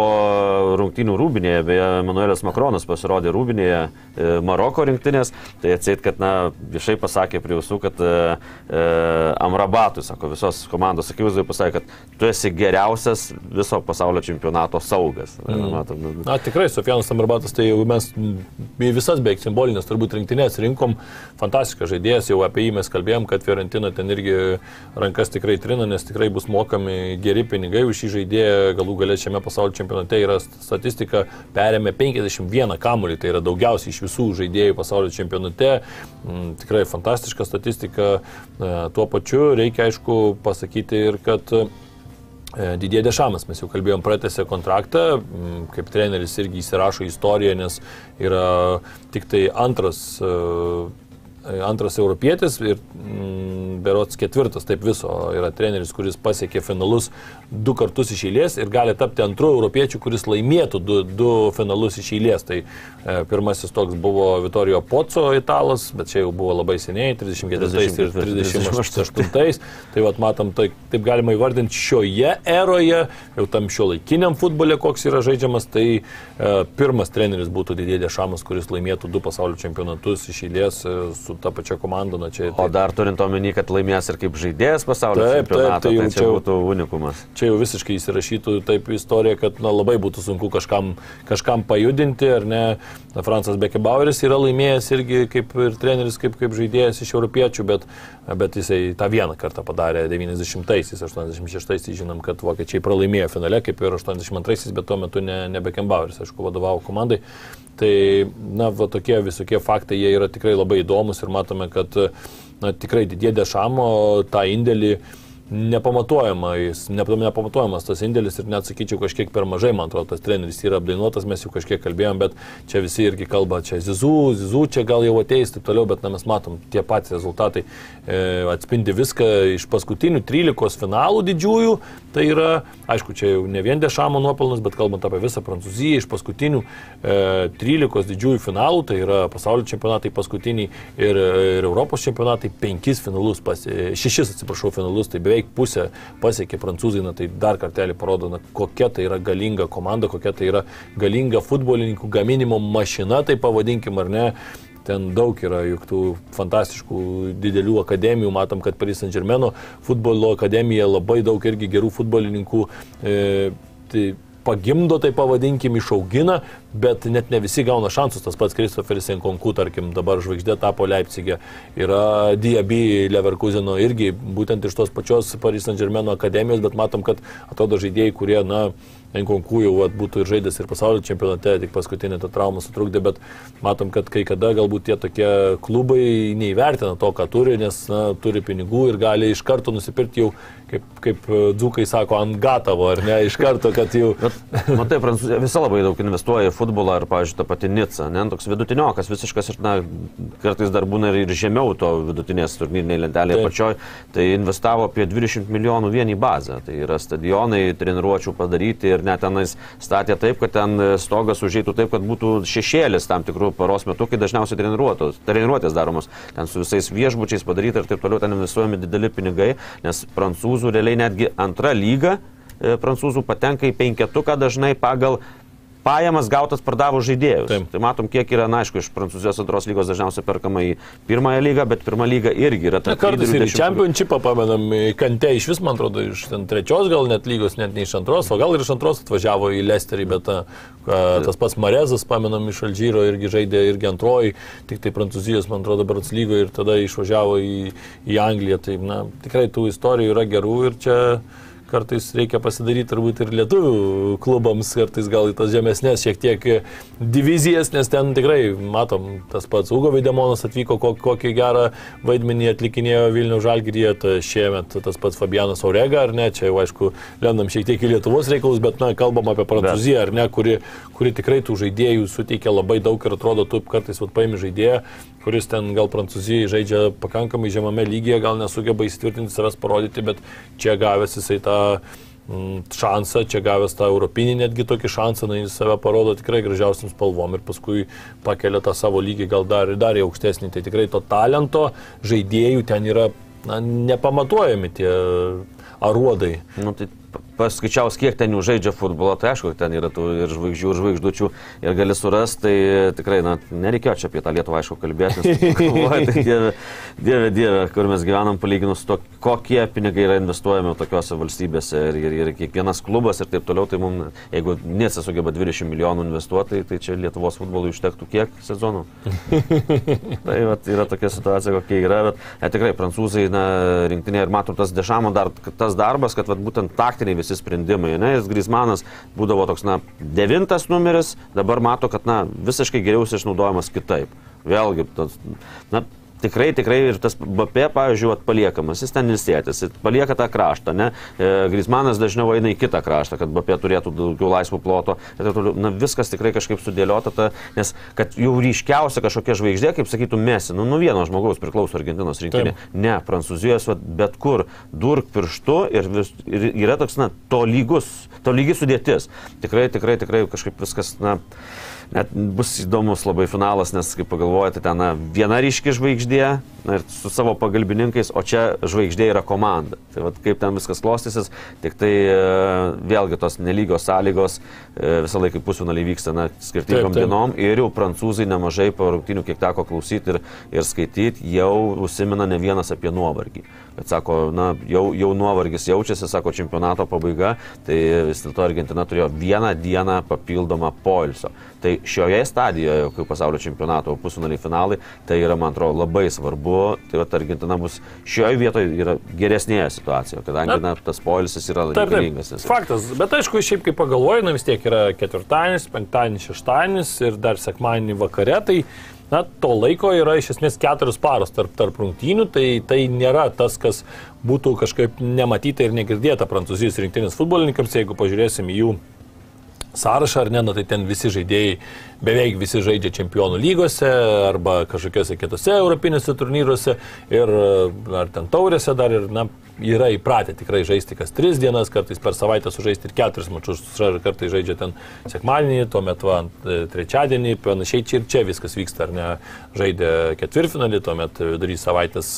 rungtynių rūbinėje, beje, Manuelis Makronas pasirodė rūbinėje e, Maroko rinktinės, tai atseit, kad, na, viešai pasakė prie visų, kad e, e Amrabatui, sako, visos komandos akivaizdai pasakė, kad tu esi geriausias viso pasaulio čempionato saugas. Mm. Matom, nu, Na, tikrai, Sofianas Amrabatas, tai jau mes į visas beveik simbolinės turbūt rinktinės rinkom, fantastiškas žaidėjas, jau apie jį mes kalbėjom, kad Fiorentina ten irgi rankas tikrai trina, nes tikrai bus mokami geri pinigai už šį žaidėją, galų galę šiame pasaulio čempionate yra statistika, perėmė 51 kamuolį, tai yra daugiausiai iš visų žaidėjų pasaulio čempionate. Mm, tikrai fantastiška statistika. E, tuo pačiu reikia aišku pasakyti ir, kad e, Didėdė Dešamas, mes jau kalbėjom, pratęsė kontraktą, mm, kaip treneris irgi įsirašo istoriją, nes yra tik tai antras e, antras europietis ir mm, berots ketvirtas, taip viso yra treneris, kuris pasiekė finalus du kartus iš eilės ir gali tapti antru europiečiu, kuris laimėtų du, du finalus iš eilės. Tai e, pirmasis toks buvo Vitorijo Poco italas, bet čia jau buvo labai seniai, 34 ir 38. Tai vat, matom, tai, taip galima įvardinti šioje eroje, jau tam šio laikiniam futbole, koks yra žaidžiamas, tai e, pirmas treneris būtų Didėdė Šamas, kuris laimėtų du pasaulio čempionatus iš eilės e, su ta pačia komanda. Na, čia, tai... O dar turint omeny, kad laimės ir kaip žaidėjas pasaulio taip, čempionatą, taip, tai, tai čia, čia būtų unikumas. Čia čia jau visiškai įsirašytų taip istorija, kad na, labai būtų sunku kažkam, kažkam pajudinti, ar ne. Na, Fransas Bekebaueris yra laimėjęs irgi kaip ir treneris, kaip, kaip žaidėjas iš europiečių, bet, bet jisai tą vieną kartą padarė 90-aisiais, 86-aisiais, žinom, kad vokiečiai pralaimėjo finale, kaip ir 82-aisiais, bet tuo metu ne, ne Bekebaueris, aišku, vadovavo komandai. Tai, na, va, tokie visokie faktai, jie yra tikrai labai įdomus ir matome, kad, na, tikrai didė dešamo tą indėlį nepamatuojamas, nepamatuojamas tas indėlis ir net sakyčiau kažkiek per mažai, man atrodo, tas treneris yra apdainuotas, mes jau kažkiek kalbėjom, bet čia visi irgi kalba, čia Zizu, Zizu čia gal jau ateis, taip toliau, bet na, mes matom, tie patys rezultatai e, atspindi viską iš paskutinių 13 finalų didžiųjų, tai yra, aišku, čia jau ne vien Dešamo nuopelnas, bet kalbant apie visą Prancūziją, iš paskutinių e, 13 didžiųjų finalų, tai yra pasaulio čempionatai paskutiniai ir, ir Europos čempionatai, penkis finalus, pas, šešis atsiprašau finalus, tai beveik beveik pusę pasiekė prancūzai, na, tai dar kartelį parodo, na, kokia tai yra galinga komanda, kokia tai yra galinga futbolininkų gaminimo mašina, tai pavadinkim ar ne. Ten daug yra juk tų fantastiškų didelių akademijų, matom, kad Paris Saint Germain futbolo akademija labai daug irgi gerų futbolininkų. E, tai pagimdo, tai pavadinkim, išaugina, bet net ne visi gauna šansus. Tas pats Kristoferis Enkonku, tarkim, dabar žvaigždė tapo Leipzigė. Yra Diaby Leverkuseno irgi būtent iš tos pačios Paris Saint Germain akademijos, bet matom, kad atrodo žaidėjai, kurie, na, Enkonku jau at, būtų ir žaidęs ir pasaulio čempionate, tik paskutinė ta trauma sutrukdė, bet matom, kad kai kada galbūt tie tokie klubai neįvertina to, ką turi, nes na, turi pinigų ir gali iš karto nusipirkti jau kaip, kaip e, dzūkai sako, ant gatavo, ar ne, iš karto, kad jau... Matai, Prancūzija visa labai daug investuoja į futbolą, ar, pavyzdžiui, tą patį Nica, ne, toks vidutiniokas visiškas ir, na, kartais dar būna ir žemiau to vidutinės turnyriniai lentelėje pačioj, tai investavo apie 20 milijonų vien į bazę, tai yra stadionai, treniruočių padaryti ir net tenais statė taip, kad ten stogas užėjtų taip, kad būtų šešėlis tam tikrų paros metų, kai dažniausiai treniruotės daromos, ten su visais viešbučiais padaryti ir taip toliau, ten investuojami dideli pinigai, nes prancūzų prancūzų realiai netgi antra lyga e, prancūzų patenka į penketuką dažnai pagal pajamas gautas pardavus žaidėjus. Taip. Tai matom, kiek yra, na, aišku, iš Prancūzijos antros lygos dažniausiai perkama į pirmąją lygą, bet pirmą lygą irgi yra ta. Kartais ir čempionšipą pamenam, kante iš vis, man atrodo, iš trečios gal net lygos, net ne iš antros, o gal ir iš antros atvažiavo į Lesterį, bet ta, tas pats Marezas, pamenam, iš Alžyro irgi žaidė irgi antroji, tik tai Prancūzijos, man atrodo, Brats lygoje ir tada išvažiavo į, į Angliją. Tai, na, tikrai tų istorijų yra gerų ir čia kartais reikia pasidaryti turbūt ir lietuvių klubams, kartais gal į tas žemesnės šiek tiek divizijas, nes ten tikrai, matom, tas pats Ugo Videmonas atvyko, kokį gerą vaidmenį atlikinėjo Vilnių Žalgiryje, tai šiemet tas pats Fabianas Aurega, ar ne, čia jau aišku, lendam šiek tiek į Lietuvos reikalus, bet, na, kalbam apie Prancūziją, ar ne, kuri, kuri tikrai tų žaidėjų suteikia labai daug ir atrodo, tu kartais vat, paimi žaidėją, kuris ten gal Prancūzijai žaidžia pakankamai žemame lygyje, gal nesugeba įsitvirtinti savęs parodyti, bet čia gavęs jisai tą šansą, čia gavęs tą europinį netgi tokį šansą, na, jis save parodo tikrai gražiausiam spalvom ir paskui pakelia tą savo lygį gal dar, dar į aukštesnį. Tai tikrai to talento žaidėjų ten yra na, nepamatuojami tie aruodai. Nu, tai paskaičiaus, kiek ten jų žaidžia futbolo, tai aišku, ten yra tų ir žvaigždžių, ir žvaigždučių, ir gali surasti, tai tikrai, na, nereikėjo čia apie tą Lietuvą, aišku, kalbėti, *laughs* tai dieve, dieve, dieve, kur mes gyvenam palyginus to, kokie pinigai yra investuojami tokiuose valstybėse ir, ir, ir kiekvienas klubas ir taip toliau, tai mums, jeigu nesisugeba 20 milijonų investuoti, tai, tai čia Lietuvos futbolui užtektų kiek sezonų. *laughs* tai vat, yra tokia situacija, kokia yra, bet ne, tikrai prancūzai, na, rinktinė ir matom tas dešamo dar, tas darbas, kad vat, būtent taktiniai visi sprendimai. Ne? Jis Grismanas būdavo toks, na, devintas numeris, dabar mato, kad, na, visiškai geriau išnaudojamas kitaip. Vėlgi, tas, na, tikrai, tikrai ir tas BP, pavyzdžiui, paliekamas, jis ten ilsėtis, jis palieka tą kraštą, ne? E, Grismanas dažniau eina į kitą kraštą, kad BP turėtų daugiau laisvų ploto. Na, viskas tikrai kažkaip sudėliota, ta, nes kad jau ryškiausia kažkokia žvaigždė, kaip sakytų Mesi, nu, nu vieno žmogaus priklauso Argentinos rinktinė. Ne, Prancūzijos, bet kur, durk pirštu ir, vis, ir yra toks, na, to lygus, to lygi sudėtis. Tikrai, tikrai, tikrai kažkaip viskas, na, net bus įdomus labai finalas, nes kaip pagalvojate, ten na, viena ryški žvaigždė na, ir su savo pagalbininkais, o čia žvaigždė yra komanda. Tai vat, kaip ten viskas klostysis, tik tai e, vėlgi tos nelygios sąlygos e, visą laiką pusfinaliai vyksta na, skirtingom taip, taip. dienom ir jau prancūzai nemažai po rungtinių, kiek teko klausyti ir, ir skaityti, jau užsimina ne vienas apie nuovargį. Bet sako, na, jau, jau nuovargis jaučiasi, sako, čempionato pabaiga, tai vis dėlto Argentina turėjo vieną dieną papildomą poilsio. Tai šioje stadijoje, kai pasaulio čempionato pusfinaliai finalai, tai yra, man atrodo, labai svarbu. Tai va, Argentina bus šioje vietoje yra geresnėje situacijoje, kadangi na, tas poilsis yra reikalingas. Faktas, bet aišku, šiaip kaip pagalvoju, na vis tiek yra ketvirtadienis, penktadienis, šeštadienis ir dar sekmadienį vakare, tai na, to laiko yra iš esmės keturios paros tarp, tarp rungtynių, tai tai nėra tas, kas būtų kažkaip nematyta ir negirdėta prancūzijos rinktinės futbolininkams, jeigu pažiūrėsim jų sąrašą ar ne, na, tai ten visi žaidėjai, beveik visi žaidžia čempionų lygose arba kažkokiuose kitose europinėse turnyruose ir ar ten taurėse dar ir, na, yra įpratę tikrai žaisti kas tris dienas, kartais per savaitę sužaisti ir keturis mačius, kartais žaidžia ten sekmadienį, tuomet va, trečiadienį, panašiai. Čia ir čia viskas vyksta, ar ne, žaidė ketvirtfinalį, tuomet vidury savaitės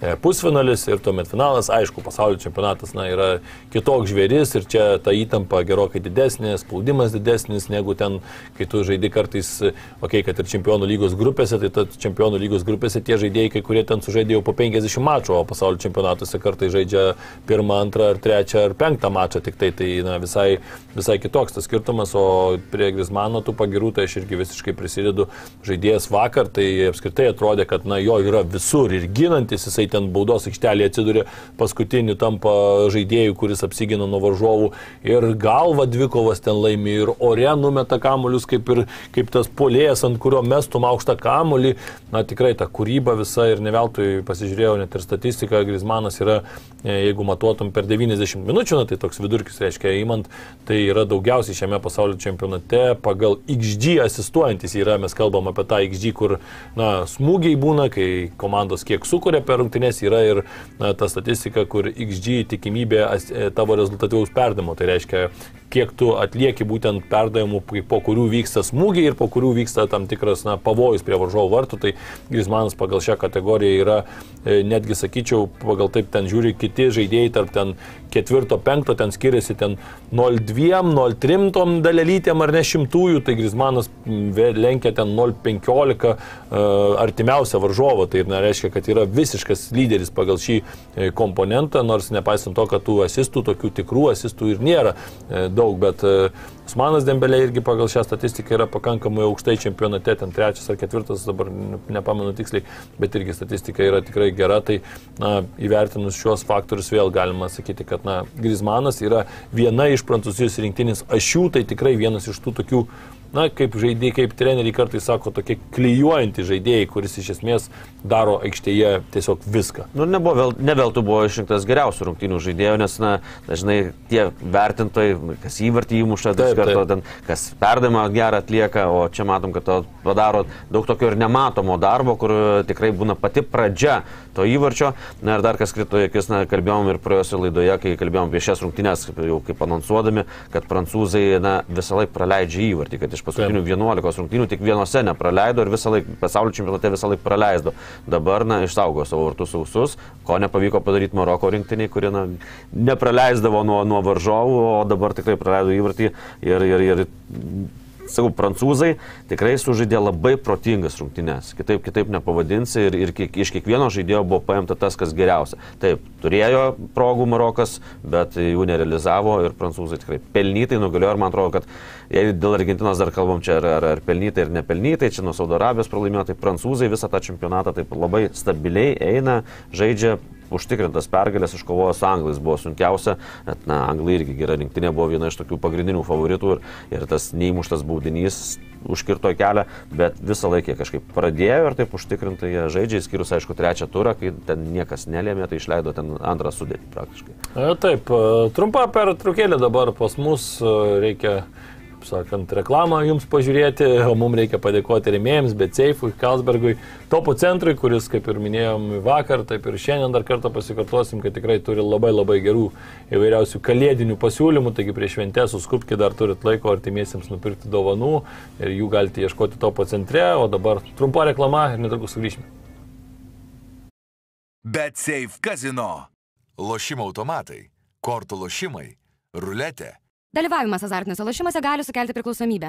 E, pusfinalis ir tuomet finalas, aišku, pasaulio čempionatas na, yra kitoks žvėris ir čia ta įtampa gerokai didesnė, spaudimas didesnis negu ten, kai tu žaidži kartais, okei, okay, kad ir čempionų lygos grupėse, tai ta čempionų lygos grupėse tie žaidėjai, kai kurie ten sužaidė jau po 50 mačų, o pasaulio čempionatuose kartais žaidžia pirmą, antrą, ar trečią, ar penktą mačą, tik tai tai na, visai, visai kitoks tas skirtumas, o prie Grismano tų pagirų tai aš irgi visiškai prisidedu. Žaidėjas vakar, tai apskritai atrodė, kad na, jo yra visur ir ginantis, jisai ten baudos aikštelėje atsiduria paskutiniu, tampa žaidėjų, kuris apsigina nuo varžovų ir galva dvikovas ten laimi ir ore numeta kamuolius kaip, ir, kaip tas polėjas, ant kurio mestum aukštą kamuolį. Na tikrai ta kūryba visa ir ne veltui pasižiūrėjau net ir statistiką, Grismanas yra, e, jeigu matuotum per 90 minučių, na, tai toks vidurkis reiškia įmant, tai yra daugiausiai šiame pasaulio čempionate pagal XG asistuojantis yra, mes kalbam apie tą XG, kur na, smūgiai būna, kai komandos kiek sukuria per rungtynės yra ir na, ta statistika, kur XG tikimybė e, tavo rezultatyvaus perdamo. Tai reiškia, kiek tu atlieki būtent perdavimų, po kurių vyksta smūgiai ir po kurių vyksta tam tikras na, pavojus prie varžovo vartų. Tai Grismanas pagal šią kategoriją yra, e, netgi sakyčiau, pagal taip ten žiūri kiti žaidėjai tarp ten ketvirto, penkto, ten skiriasi ten 0,2, 0,3 tom dalelytėm ar ne šimtųjų, tai Grismanas lenkia ten 0,15 uh, e, artimiausią varžovą. Tai nereiškia, kad yra visiškas lyderis pagal šį e, komponentą, nors nepaisant to, kad tų asistų, tokių tikrų asistų ir nėra daug, bet Usmanas Dembelė irgi pagal šią statistiką yra pakankamai aukštai čempionate, ten trečias ar ketvirtas, dabar nepamenu tiksliai, bet irgi statistika yra tikrai gera, tai na, įvertinus šios faktorius vėl galima sakyti, kad na, Grismanas yra viena iš prancūzijos rinktinės ašių, tai tikrai vienas iš tų tokių na, kaip žaidėjai, kaip treneriai kartais sako, tokie klyjuojantys žaidėjai, kuris iš esmės daro aikštėje tiesiog viską. Nu, nebuvo, vėl, ne veltui buvo išrinktas geriausių rungtynių žaidėjų, nes, na, dažnai tie vertintojai, kas įvartį įmuša, taip, karto, ten, kas perdavimą gerą atlieka, o čia matom, kad to padaro daug tokio ir nematomo darbo, kur tikrai būna pati pradžia to įvarčio. Na ir dar kas krito akis, na, kalbėjom ir praėjusioje laidoje, kai kalbėjom apie šias rungtynės, jau kaip anonsuodami, kad prancūzai, na, visą laiką praleidžia įvartį, kad iš paskutinių 11 rungtynių tik vienose nepraleido ir visą laiką pasaulio čempionate visą laiką praleido. Dabar, na, išsaugo savo vartus sausus, ko nepavyko padaryti Maroko rinktiniai, kurie, na, nepraleisdavo nuo, nuo varžovų, o dabar tikrai praleido įvartį ir, ir, ir sakau, prancūzai tikrai sužaidė labai protingas rungtynes. Kitaip, kitaip nepavadinsi ir, ir kiek, iš kiekvieno žaidėjo buvo paimta tas, kas geriausia. Taip, turėjo progų Marokas, bet jų nerealizavo ir prancūzai tikrai pelnytai nugalėjo ir man atrodo, kad jei dėl Argentinos dar kalbam čia ar, ar, ar pelnytai ir nepelnytai, čia nuo Saudo Arabijos pralaimėjo, tai prancūzai visą tą čempionatą taip labai stabiliai eina, žaidžia užtikrintas pergalės iškovojo su anglais, buvo sunkiausia, bet, na, anglai irgi gera rinktinė buvo viena iš tokių pagrindinių favoritų ir, ir tas neįmuštas baudinys užkirto kelią, bet visą laiką kažkaip pradėjo ir taip užtikrintai jie žaidžia, skyrus, aišku, trečią turą, kai ten niekas nelėmė, tai išleido ten antrą sudėtį praktiškai. E, taip, e, trumpa per trukėlį dabar pas mus e, reikia sakant, reklamą jums pažiūrėti, o mums reikia padėkoti remėjams, bet Seifui, Kalsbergui, Topo centrui, kuris, kaip ir minėjom vakar, taip ir šiandien dar kartą pasikartosim, kad tikrai turi labai labai gerų įvairiausių kalėdinių pasiūlymų, taigi prieš šventę suskupkite dar turit laiko artimiesiems nupirkti dovanų ir jų galite ieškoti Topo centre, o dabar trumpa reklama ir netrukus sugrįšime. Bet Safe Casino. Lošimo automatai, kortų lošimai, ruletė Dalyvavimas azartiniuose lošimuose gali sukelti priklausomybę.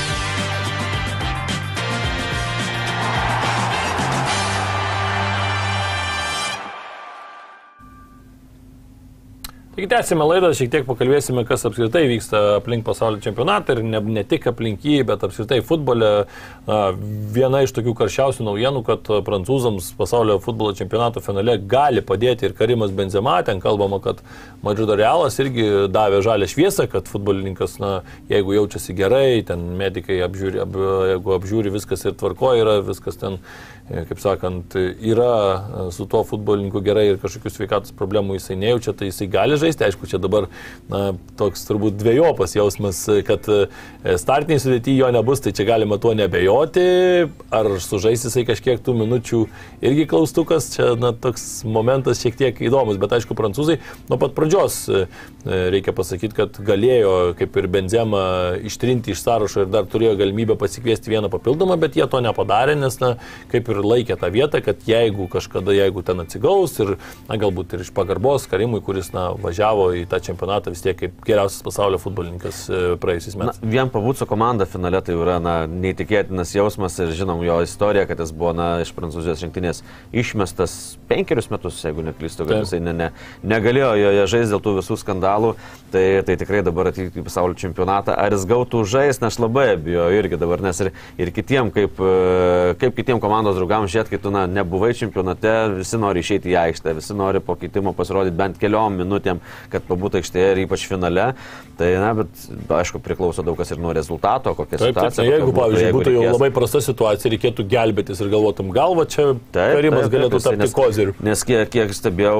Taigi tęsime laidą, šiek tiek pakalbėsime, kas apskritai vyksta aplink pasaulio čempionatą ir ne, ne tik aplink jį, bet apskritai futbole. Viena iš tokių karščiausių naujienų, kad prancūzams pasaulio futbolo čempionato finale gali padėti ir Karimas Benzema. Ten kalbama, kad Madrido Realas irgi davė žalę šviesą, kad futbolininkas, na, jeigu jaučiasi gerai, ten medikai apžiūri, ab, jeigu apžiūri viskas ir tvarko yra, viskas ten kaip sakant, yra e, su tuo futbolininku gerai ir kažkokių sveikatos problemų jisai nejaučia, tai jisai gali žaisti. Aišku, čia dabar na, toks turbūt dviejopas jausmas, kad e, startiniai sudėti jo nebus, tai čia galima tuo nebejoti. Ar sužais jisai kažkiek tų minučių irgi klaustukas, čia na, toks momentas šiek tiek įdomus, bet aišku, prancūzai nuo pat pradžios reikia pasakyti, kad galėjo kaip ir Benzema ištrinti iš sąrašo ir dar turėjo galimybę pasikviesti vieną papildomą, bet jie to nepadarė, nes na, kaip ir laikė tą vietą, kad jeigu kažkada, jeigu ten atsigaus ir na, galbūt ir iš pagarbos Karimui, kuris na, važiavo į tą čempionatą vis tiek kaip geriausias pasaulio futbolininkas e, praėjusiais metais. Na, vien pabūti su komanda finale tai yra na, neįtikėtinas jausmas ir žinom jo istoriją, kad jis buvo na, iš prancūzijos rinktinės išmestas penkerius metus, jeigu neklystu, kad jisai ne, ne, negalėjo joje žaisti dėl tų visų skandalų, tai, tai tikrai dabar atvykti į pasaulio čempionatą. Ar jis gautų žaisti, aš labai abejoju irgi dabar, nes ir, ir kitiem, kaip, e, kaip kitiem komandos draugams žiūrėti, kai tu na, nebuvai čempionate, visi nori išeiti į aikštę, visi nori po keitimo pasirodyti bent keliom minutėm, kad pabūtų aikštėje ir ypač finale. Tai, na, bet aišku, priklauso daug kas ir nuo rezultato, kokia taip, situacija. Taip, jeigu, pavyzdžiui, jeigu būtų jau reikės... labai prasta situacija, reikėtų gelbėtis ir galvotum, galva čia taip, karimas taip, galėtų tapti nes, koziriu. Nes kiek, kiek stebėjau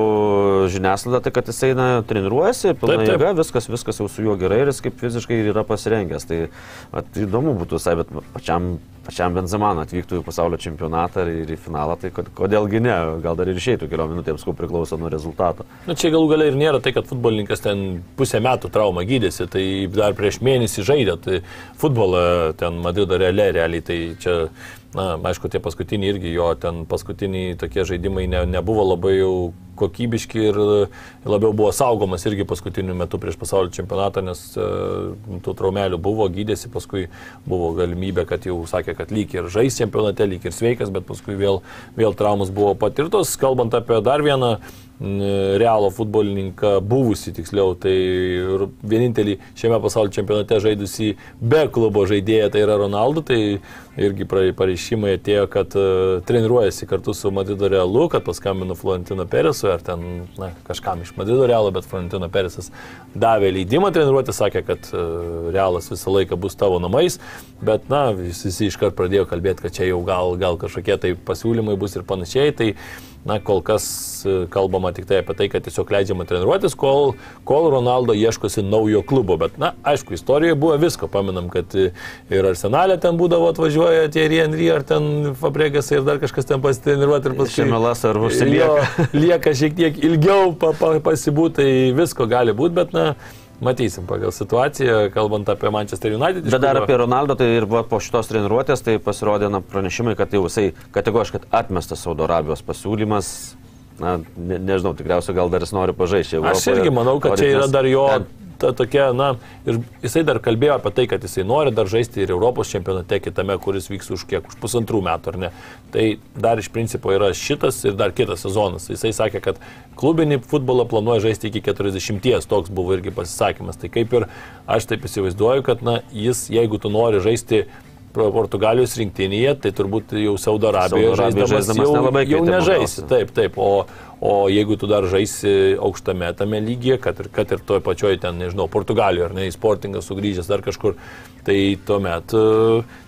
žiniasklaidą, tai kad jisai na, treniruojasi, pilna jėga, viskas, viskas jau su juo gerai ir jis kaip fiziškai yra pasirengęs. Tai at, įdomu būtų visai, bet pačiam pačiam Benzeman atvyktų į pasaulio čempionatą ir į finalą, tai kodėlgi ne, gal dar ir išeitų keliom minutėms, kuo priklauso nuo rezultato. Na čia galų galiai ir nėra tai, kad futbolininkas ten pusę metų traumą gydėsi, tai dar prieš mėnesį žaidė, tai futbolą ten Madrido realiai, realiai tai čia Na, aišku, tie paskutiniai irgi jo, ten paskutiniai tokie žaidimai ne, nebuvo labai jau kokybiški ir labiau buvo saugomas irgi paskutiniu metu prieš pasaulio čempionatą, nes e, tų traumelių buvo, gydėsi, paskui buvo galimybė, kad jau sakė, kad lyg ir žais čempionate, lyg ir sveikas, bet paskui vėl, vėl traumas buvo patirtos. Kalbant apie dar vieną realo futbolininką, buvusi tiksliau, tai vienintelį šiame pasaulio čempionate žaidusi be klubo žaidėją, tai yra Ronaldo, tai irgi pareiškimai atėjo, kad uh, treniruojasi kartu su Madrido Realu, kad paskambino Florentino Peresui, ar ten na, kažkam iš Madrido Realo, bet Florentino Peresas davė leidimą treniruoti, sakė, kad uh, Realas visą laiką bus tavo namais, bet na, visi iškart pradėjo kalbėti, kad čia jau gal, gal kažkokie tai pasiūlymai bus ir panašiai. Tai, na, kol kas e, kalbama tik tai apie tai, kad tiesiog leidžiama treniruotis, kol, kol Ronaldo ieškosi naujo klubo. Bet, na, aišku, istorijoje buvo visko. Paminam, kad ir Arsenalė ten būdavo atvažiuoja tie Rienry ar ten Fabregas ir dar kažkas ten pasitreniruoti ir paskui. Šemelas ar užsilieka. Lieka šiek tiek ilgiau pa, pa, pasibūti, tai visko gali būti, bet, na, Matysim pagal situaciją, kalbant apie Manchester United. Bet dar apie Ronaldo, tai ir po šitos treniruotės, tai pasirodė na, pranešimai, kad jau jisai kategoriškai atmestas Saudo Arabijos pasiūlymas. Na, ne, nežinau, tikriausiai gal dar jis nori pažaisti. Aš irgi manau, kad čia yra dar jo ta tokia, na, ir jisai dar kalbėjo apie tai, kad jisai nori dar žaisti ir Europos čempionate kitame, kuris vyks už kiek, už pusantrų metų, ar ne. Tai dar iš principo yra šitas ir dar kitas sezonas. Jisai sakė, kad klubinį futbolą planuoja žaisti iki 40, toks buvo irgi pasisakymas. Tai kaip ir aš taip įsivaizduoju, kad, na, jis, jeigu tu nori žaisti Portugalijos rinktinėje, tai turbūt jau Saudo Arabijoje žaisdamas, žaisdamas jau, jau nežaisi. Taip, taip. O, o jeigu tu dar žaisi aukštame tame lygyje, kad ir, kad ir toj pačioj ten, nežinau, Portugalijoje, ar ne, į sportingą sugrįžęs dar kažkur, tai tuomet e,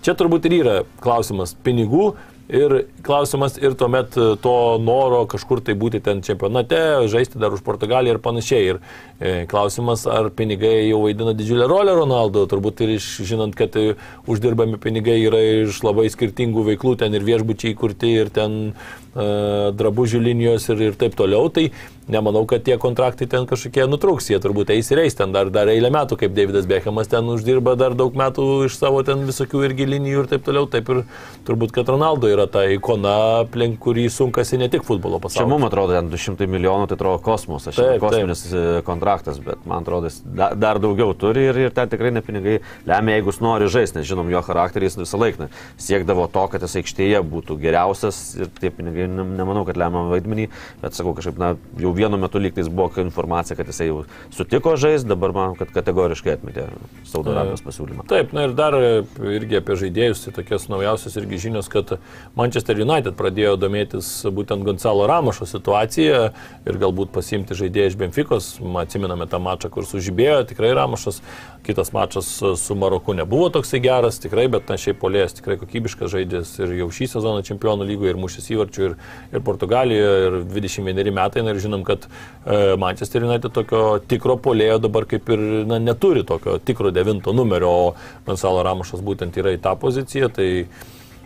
čia turbūt ir yra klausimas pinigų, Ir klausimas ir tuomet to noro kažkur tai būti ten čempionate, žaisti dar už Portugaliją ir panašiai. Ir E, klausimas, ar pinigai jau vaidina didžiulę rolę Ronaldo, turbūt ir iš, žinant, kad e, uždirbami pinigai yra iš labai skirtingų veiklų, ten ir viešbučiai kurti, ir ten e, drabužių linijos ir, ir taip toliau, tai nemanau, kad tie kontraktai ten kažkokie nutrūks, jie turbūt eis ir eis ten dar, dar eilę metų, kaip Davidas Beckhamas ten uždirba dar daug metų iš savo ten visokių irgi linijų ir taip toliau, taip ir turbūt, kad Ronaldo yra ta ikona, aplink kurį sunkasi ne tik futbolo pasaulyje. Čia mums atrodo, ten 200 milijonų, tai atrodo kosmosas, taip, kosminis taip. E, kontraktas, bet man atrodo, jis dar, daugiau turi ir, ir ten tikrai ne pinigai lemia, jeigu jis nori žaisti, nes žinom, jo charakteris visą laiką siekdavo to, kad jis aikštėje būtų geriausias ir tie pinigai, nemanau, kad lemia vaidmenį, bet sakau, kažkaip, na, jau vienu metu lygtais buvo informacija, kad jisai jau sutiko žaisti, dabar man, kad kategoriškai atmetė Saudo Arabijos pasiūlymą. Taip, na ir dar irgi apie žaidėjus, tai tokios naujausios irgi žinios, kad Manchester United pradėjo domėtis būtent Gonzalo Ramošo situaciją ir galbūt pasimti žaidėją iš Benficos. Atsiminame tą mačą, kur sužibėjo tikrai Ramošas. Kitas mačas su Maroku nebuvo toksai geras, tikrai, bet na, šiaip polėjas tikrai kokybiškas žaidėjas ir jau šį sezoną čempionų lygoje ir mušęs įvarčių ir, ir Portugalijoje ir 21 metai. Na, ir žinom, kad e, Manchester United tokio tikro polėjo dabar kaip ir na, neturi tokio tikro devinto numerio, o Gonzalo Ramošas būtent yra į tą poziciją. Tai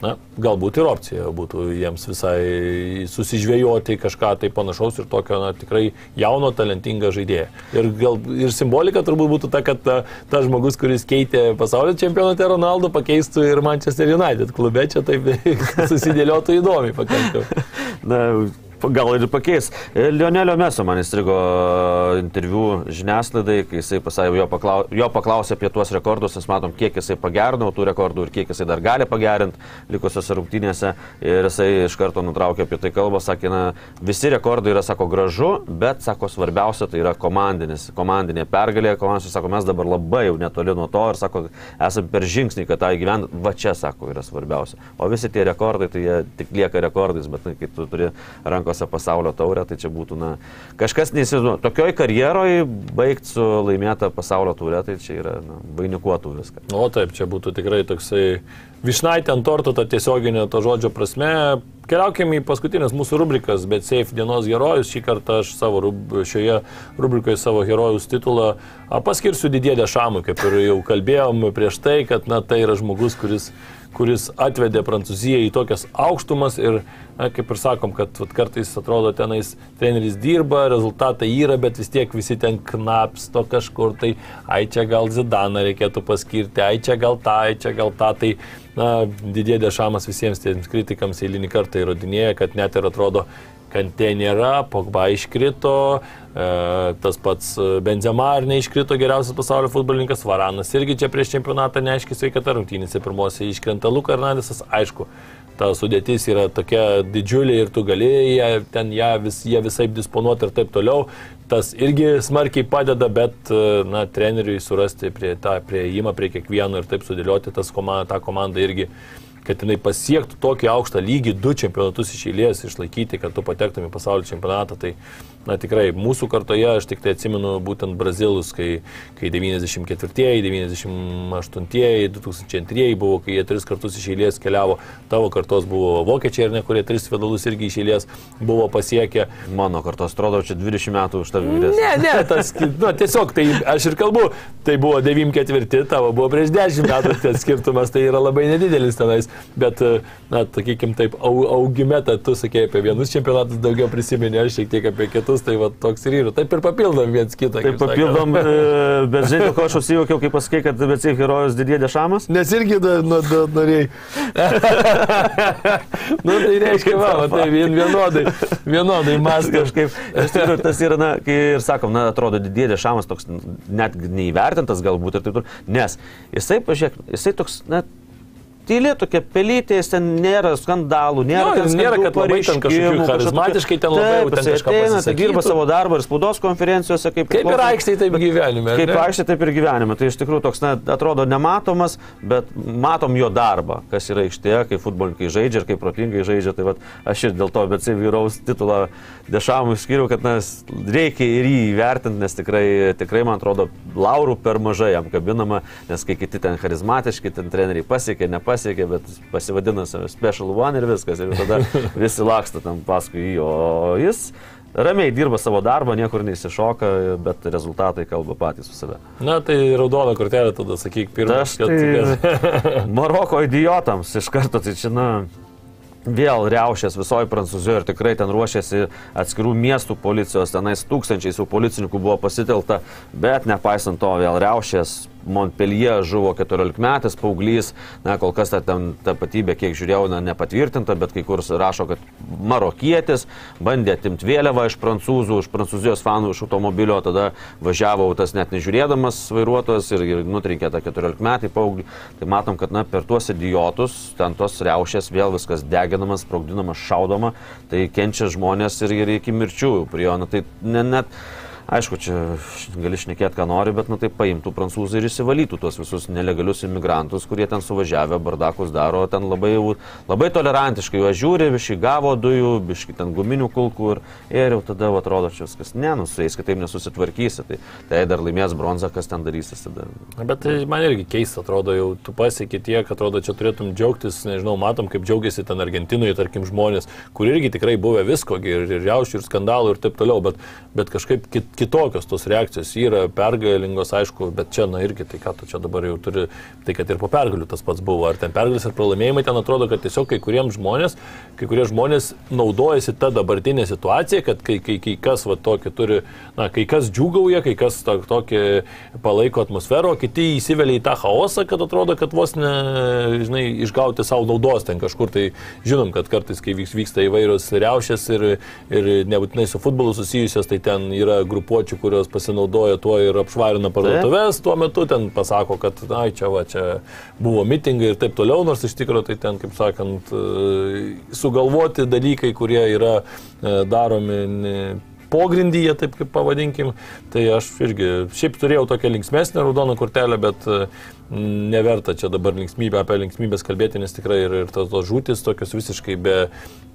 na, galbūt ir opcija būtų jiems visai susižvėjoti kažką tai panašaus ir tokio na, tikrai jauno, talentingą žaidėją. Ir, gal, ir simbolika turbūt būtų ta, kad ta, ta žmogus, kuris keitė pasaulio čempionate Ronaldo, pakeistų ir Manchester United klube, čia taip *laughs* susidėliotų įdomiai pakankamai. Na, gal ir pakeis. E, Lionelio Meso man įstrigo interviu žiniasklaidai, kai jisai pasakė, jo, paklau, jo paklausė apie tuos rekordus, mes matom, kiek jisai pagerino tų rekordų ir kiek jisai dar gali pagerinti likusiose rungtynėse. Ir jisai iš karto nutraukė apie tai kalbą, sakė, na, visi rekordai yra, sako, gražu, bet, sako, svarbiausia tai yra komandinis, komandinė pergalė. Komandas, sako, mes dabar labai jau netoli nuo to ir, sako, esame per žingsnį, kad tą įgyvendinti. Va čia, sako, yra svarbiausia. O visi tie rekordai, tai jie tik lieka rekordais, bet kai tu turi rankų rankose pasaulio taurę, tai čia būtų, na, kažkas neįsivaizduoja. Tokioj karjeroje baigti su laimėta pasaulio taurė, tai čia yra, na, vainikuotų viską. O taip, čia būtų tikrai toksai višnaitė ant torto, ta tiesioginė to žodžio prasme. Keliaukime į paskutinės mūsų rubrikas, bet Safe dienos herojus. Šį kartą aš savo rub, šioje rubrikoje savo herojus titulą paskirsiu didėdė Šamui, kaip ir jau kalbėjom prieš tai, kad na, tai yra žmogus, kuris kuris atvedė Prancūziją į tokias aukštumas ir, na, kaip ir sakom, kad vat, kartais atrodo tenais treneris dirba, rezultatai yra, bet vis tiek visi ten knapsto kažkur, tai ai čia gal Zidaną reikėtų paskirti, ai čia gal tą, ai čia gal tą, tai na, didėdė Dešamas visiems tiems kritikams eilinį kartą įrodinėja, kad net ir atrodo, Kantė nėra, Pogba iškrito, e, tas pats Benzema ar neiškrito geriausias pasaulio futbolininkas, Varanas irgi čia prieš čempionatą neaiškiai sveikata rungtynėse pirmosiai iškrenta Luka Hernandesas, aišku, ta sudėtis yra tokia didžiulė ir tu gali ją, ten ją vis, visai disponuoti ir taip toliau. Tas irgi smarkiai padeda, bet na, treneriui surasti prie, tą prieimą prie kiekvieno ir taip sudėlioti tas komanda, tą komandą irgi kad jinai pasiektų tokį aukštą lygį, du čempionatus iš eilės išlaikyti, kad tu patektum į pasaulio čempionatą, tai na tikrai mūsų kartoje aš tik tai atsimenu būtent Brazilus, kai, kai 94-ieji, 98-ieji, 2002-ieji buvo, kai jie tris kartus iš eilės keliavo, tavo kartos buvo vokiečiai, ar ne, kurie tris finalus irgi iš eilės buvo pasiekę. Mano kartos, atrodo, čia 20 metų už tave vyresnis. Ne, ne, tas, na, tiesiog tai aš ir kalbu, tai buvo 94, tavo buvo prieš 10 metų, tas skirtumas tai yra labai nedidelis tenais, bet, na, sakykim taip, augime, tu sakėjai apie vienus čempionatus daugiau prisiminė, aš šiek tiek apie kitus, tai va toks ir yra. Taip ir papildom viens kitą. Taip papildom, *laughs* e, bet žinai, ko aš užsijokiau, kai pasakai, kad šiaip herojus didėdė dešamas? Nes irgi nu, norėjai. *laughs* nu, tai reiškia, va, va tai vien vienodai, vienodai mas kažkaip. Iš tikrųjų, tas yra, na, kai ir sakom, na, atrodo, didėdė dešamas toks net neįvertintas galbūt ir taip toliau. Nes jisai, pažiūrėk, jisai toks, na, tyli tokia pelytė, ten nėra skandalų, nėra, jo, nėra kad labai ten kažkokių charizmatiškai ten labai taip, ten kažką ateina, tai dirba savo darbą ir spaudos konferencijose, kaip, kaip ir aikštėje, taip gyvenime. Kaip aikštėje, taip ir gyvenime. Tai iš tikrųjų toks, na, atrodo nematomas, bet matom jo darbą, kas yra aikštėje, kai futbolininkai žaidžia ir kaip protingai žaidžia. Tai vat, aš ir dėl to, bet vyraus titulą dešamui skiriu, kad nes, reikia ir jį įvertinti, nes tikrai, tikrai, man atrodo, laurų per mažai jam kabinama, nes kai kiti ten charizmatiški, ten treneriai pasiekė, nepasiekė nepasiekė, bet pasivadino save Special One ir viskas. Ir tada *laughs* visi laksta tam paskui jį, o jis ramiai dirba savo darbą, niekur neįsišoka, bet rezultatai kalba patys su save. Na tai raudona kortelė tada, sakyk, pirmas. Aš tai *laughs* Maroko idiotams iš karto, tai čia, na, Vėl riaušės visoje Prancūzijoje ir tikrai ten ruošiasi atskirų miestų policijos, tenais tūkstančiais jau policininkų buvo pasitelta, bet nepaisant to vėl riaušės Montpellier žuvo 14 metais paauglys, na, kol kas ta ten tapatybė, kiek žiūrėjau, na, nepatvirtinta, bet kai kur rašo, kad marokietis bandė atimti vėliavą iš prancūzų, iš prancūzijos fanų iš automobilio, tada važiavo tas net nežiūrėdamas vairuotojas ir, ir nutrinkė tą 14 metį paauglį. Tai matom, kad na, per tuos idiotus, ten tos riaušės vėl viskas deginamas, sprogdinamas, šaudoma, tai kenčia žmonės ir, ir iki mirčių prie jo. Na, tai ne, net Aišku, čia gali šnekėti, ką nori, bet, na, tai paimtų prancūzai ir įsivalytų tuos visus nelegalius imigrantus, kurie ten suvažiavę, bardakus daro, ten labai, labai tolerantiškai juos žiūri, biškai gavo dujų, biškai ten guminių kulkų ir, ir jau tada va, atrodo, čia viskas, ne, nu, su jais kitaip nesusitvarkysi, tai, tai dar laimės bronzą, kas ten darysis tada. Bet tai man irgi keista, atrodo, jau tu pasiekė tiek, atrodo, čia turėtum džiaugtis, nežinau, matom, kaip džiaugiasi ten Argentinoje, tarkim, žmonės, kur irgi tikrai buvę visko, ir, ir jaušių, ir skandalų, ir taip toliau, bet, bet kažkaip kit, kitokios tos reakcijos yra pergalingos, aišku, bet čia, na irgi, tai ką tu čia dabar jau turi, tai kad ir po pergalių tas pats buvo, ar ten pergalės ar pralaimėjimai, ten atrodo, kad tiesiog kai kuriems žmonės, kai kurie žmonės naudojasi tą dabartinę situaciją, kad kai, kai, kai kas va tokį turi, na, kai kas džiugauja, kai kas to, tokį palaiko atmosferą, o kiti įsivelia į tą chaosą, kad atrodo, kad vos ne, žinai, išgauti savo naudos ten kažkur, tai žinom, kad kartais, kai vyksta įvairios riaušės ir, ir nebūtinai su futbolu susijusios, tai ten yra grupė grupuočių, kurios pasinaudoja tuo ir apšvarina parduotuvės, tuo metu ten pasako, kad, na, čia va, čia buvo mitingai ir taip toliau, nors iš tikrųjų tai ten, kaip sakant, e, sugalvoti dalykai, kurie yra e, daromi pogrindyje, taip kaip pavadinkim, tai aš irgi šiaip turėjau tokią linksmesnę raudoną kortelę, bet uh, neverta čia dabar linksmybę apie linksmybės kalbėti, nes tikrai ir, ir tos, tos žūtis tokios visiškai be,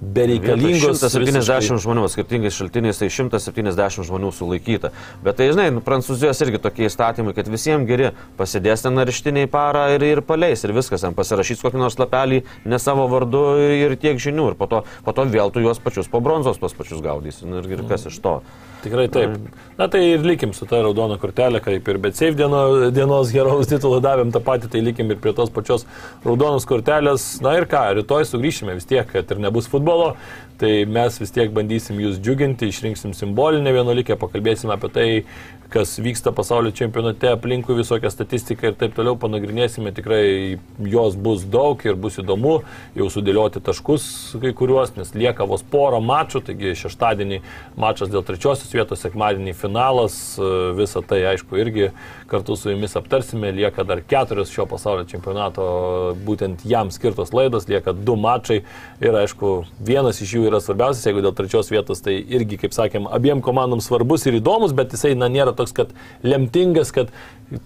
bereikalingos. 170 visiškai... žmonių, skirtingais šaltiniais tai 170 žmonių sulaikyta. Bet tai, žinai, nu, Prancūzijos irgi tokie įstatymai, kad visiems geri pasidės ten arštiniai parą ir, ir paleis ir viskas, ten pasirašys kokį nors lapelį ne savo vardu ir, ir tiek žinių ir po to, po to vėl tu juos pačius po bronzos tuos pačius gaudysi nu, ir, ir kas iš to. Tikrai taip. Na tai ir likim su ta raudona kortelė, kaip ir bet Safe dieno, dienos herojaus titulą davėm tą patį, tai likim ir prie tos pačios raudonos kortelės. Na ir ką, rytoj sugrįšime vis tiek, kad ir nebus futbolo, tai mes vis tiek bandysim jūs džiuginti, išrinksim simbolinę vienuolikę, pakalbėsim apie tai, kas vyksta pasaulio čempionate, aplinkui visokią statistiką ir taip toliau panagrinėsime, tikrai jos bus daug ir bus įdomu jau sudėlioti taškus kai kuriuos, nes lieka vos porą mačų, taigi šeštadienį mačas dėl trečiosios vietos, sekmadienį finalas, visą tai aišku irgi kartu su jumis aptarsime, lieka dar keturios šio pasaulio čempionato būtent jam skirtos laidos, lieka du mačai ir aišku vienas iš jų yra svarbiausias, jeigu dėl trečios vietos tai irgi, kaip sakėm, abiem komandom svarbus ir įdomus, bet jisai na, nėra toks toks, kad lemtingas, kad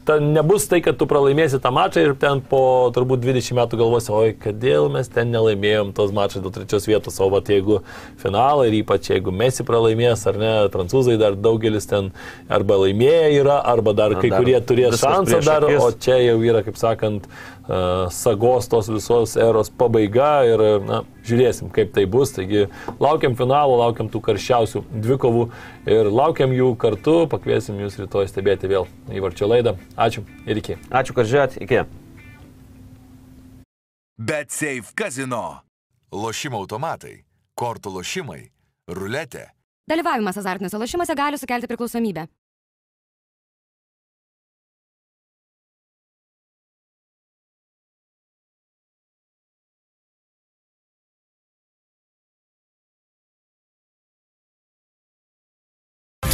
ta, nebus tai, kad tu pralaimėsi tą mačą ir ten po turbūt 20 metų galvosi, oi, kodėl mes ten nelaimėjom tos mačą dėl trečios vietos, o va, jeigu finalą ir ypač jeigu Mesi pralaimės ar ne, prancūzai dar daugelis ten arba laimėję yra, arba dar kai dar kurie turės šansą dar, o čia jau yra, kaip sakant, uh, sagos tos visos eros pabaiga ir, na, žiūrėsim, kaip tai bus. Taigi laukiam finalo, laukiam tų karščiausių dvikovų ir laukiam jų kartu. Pakviesim jūs rytoj stebėti vėl įvarčio laidą. Ačiū ir iki. Ačiū, kad žiūrėt, iki. Bet Safe Casino. Lošimo automatai, kortų lošimai, ruletė. Dalyvavimas azartiniuose lošimuose gali sukelti priklausomybę.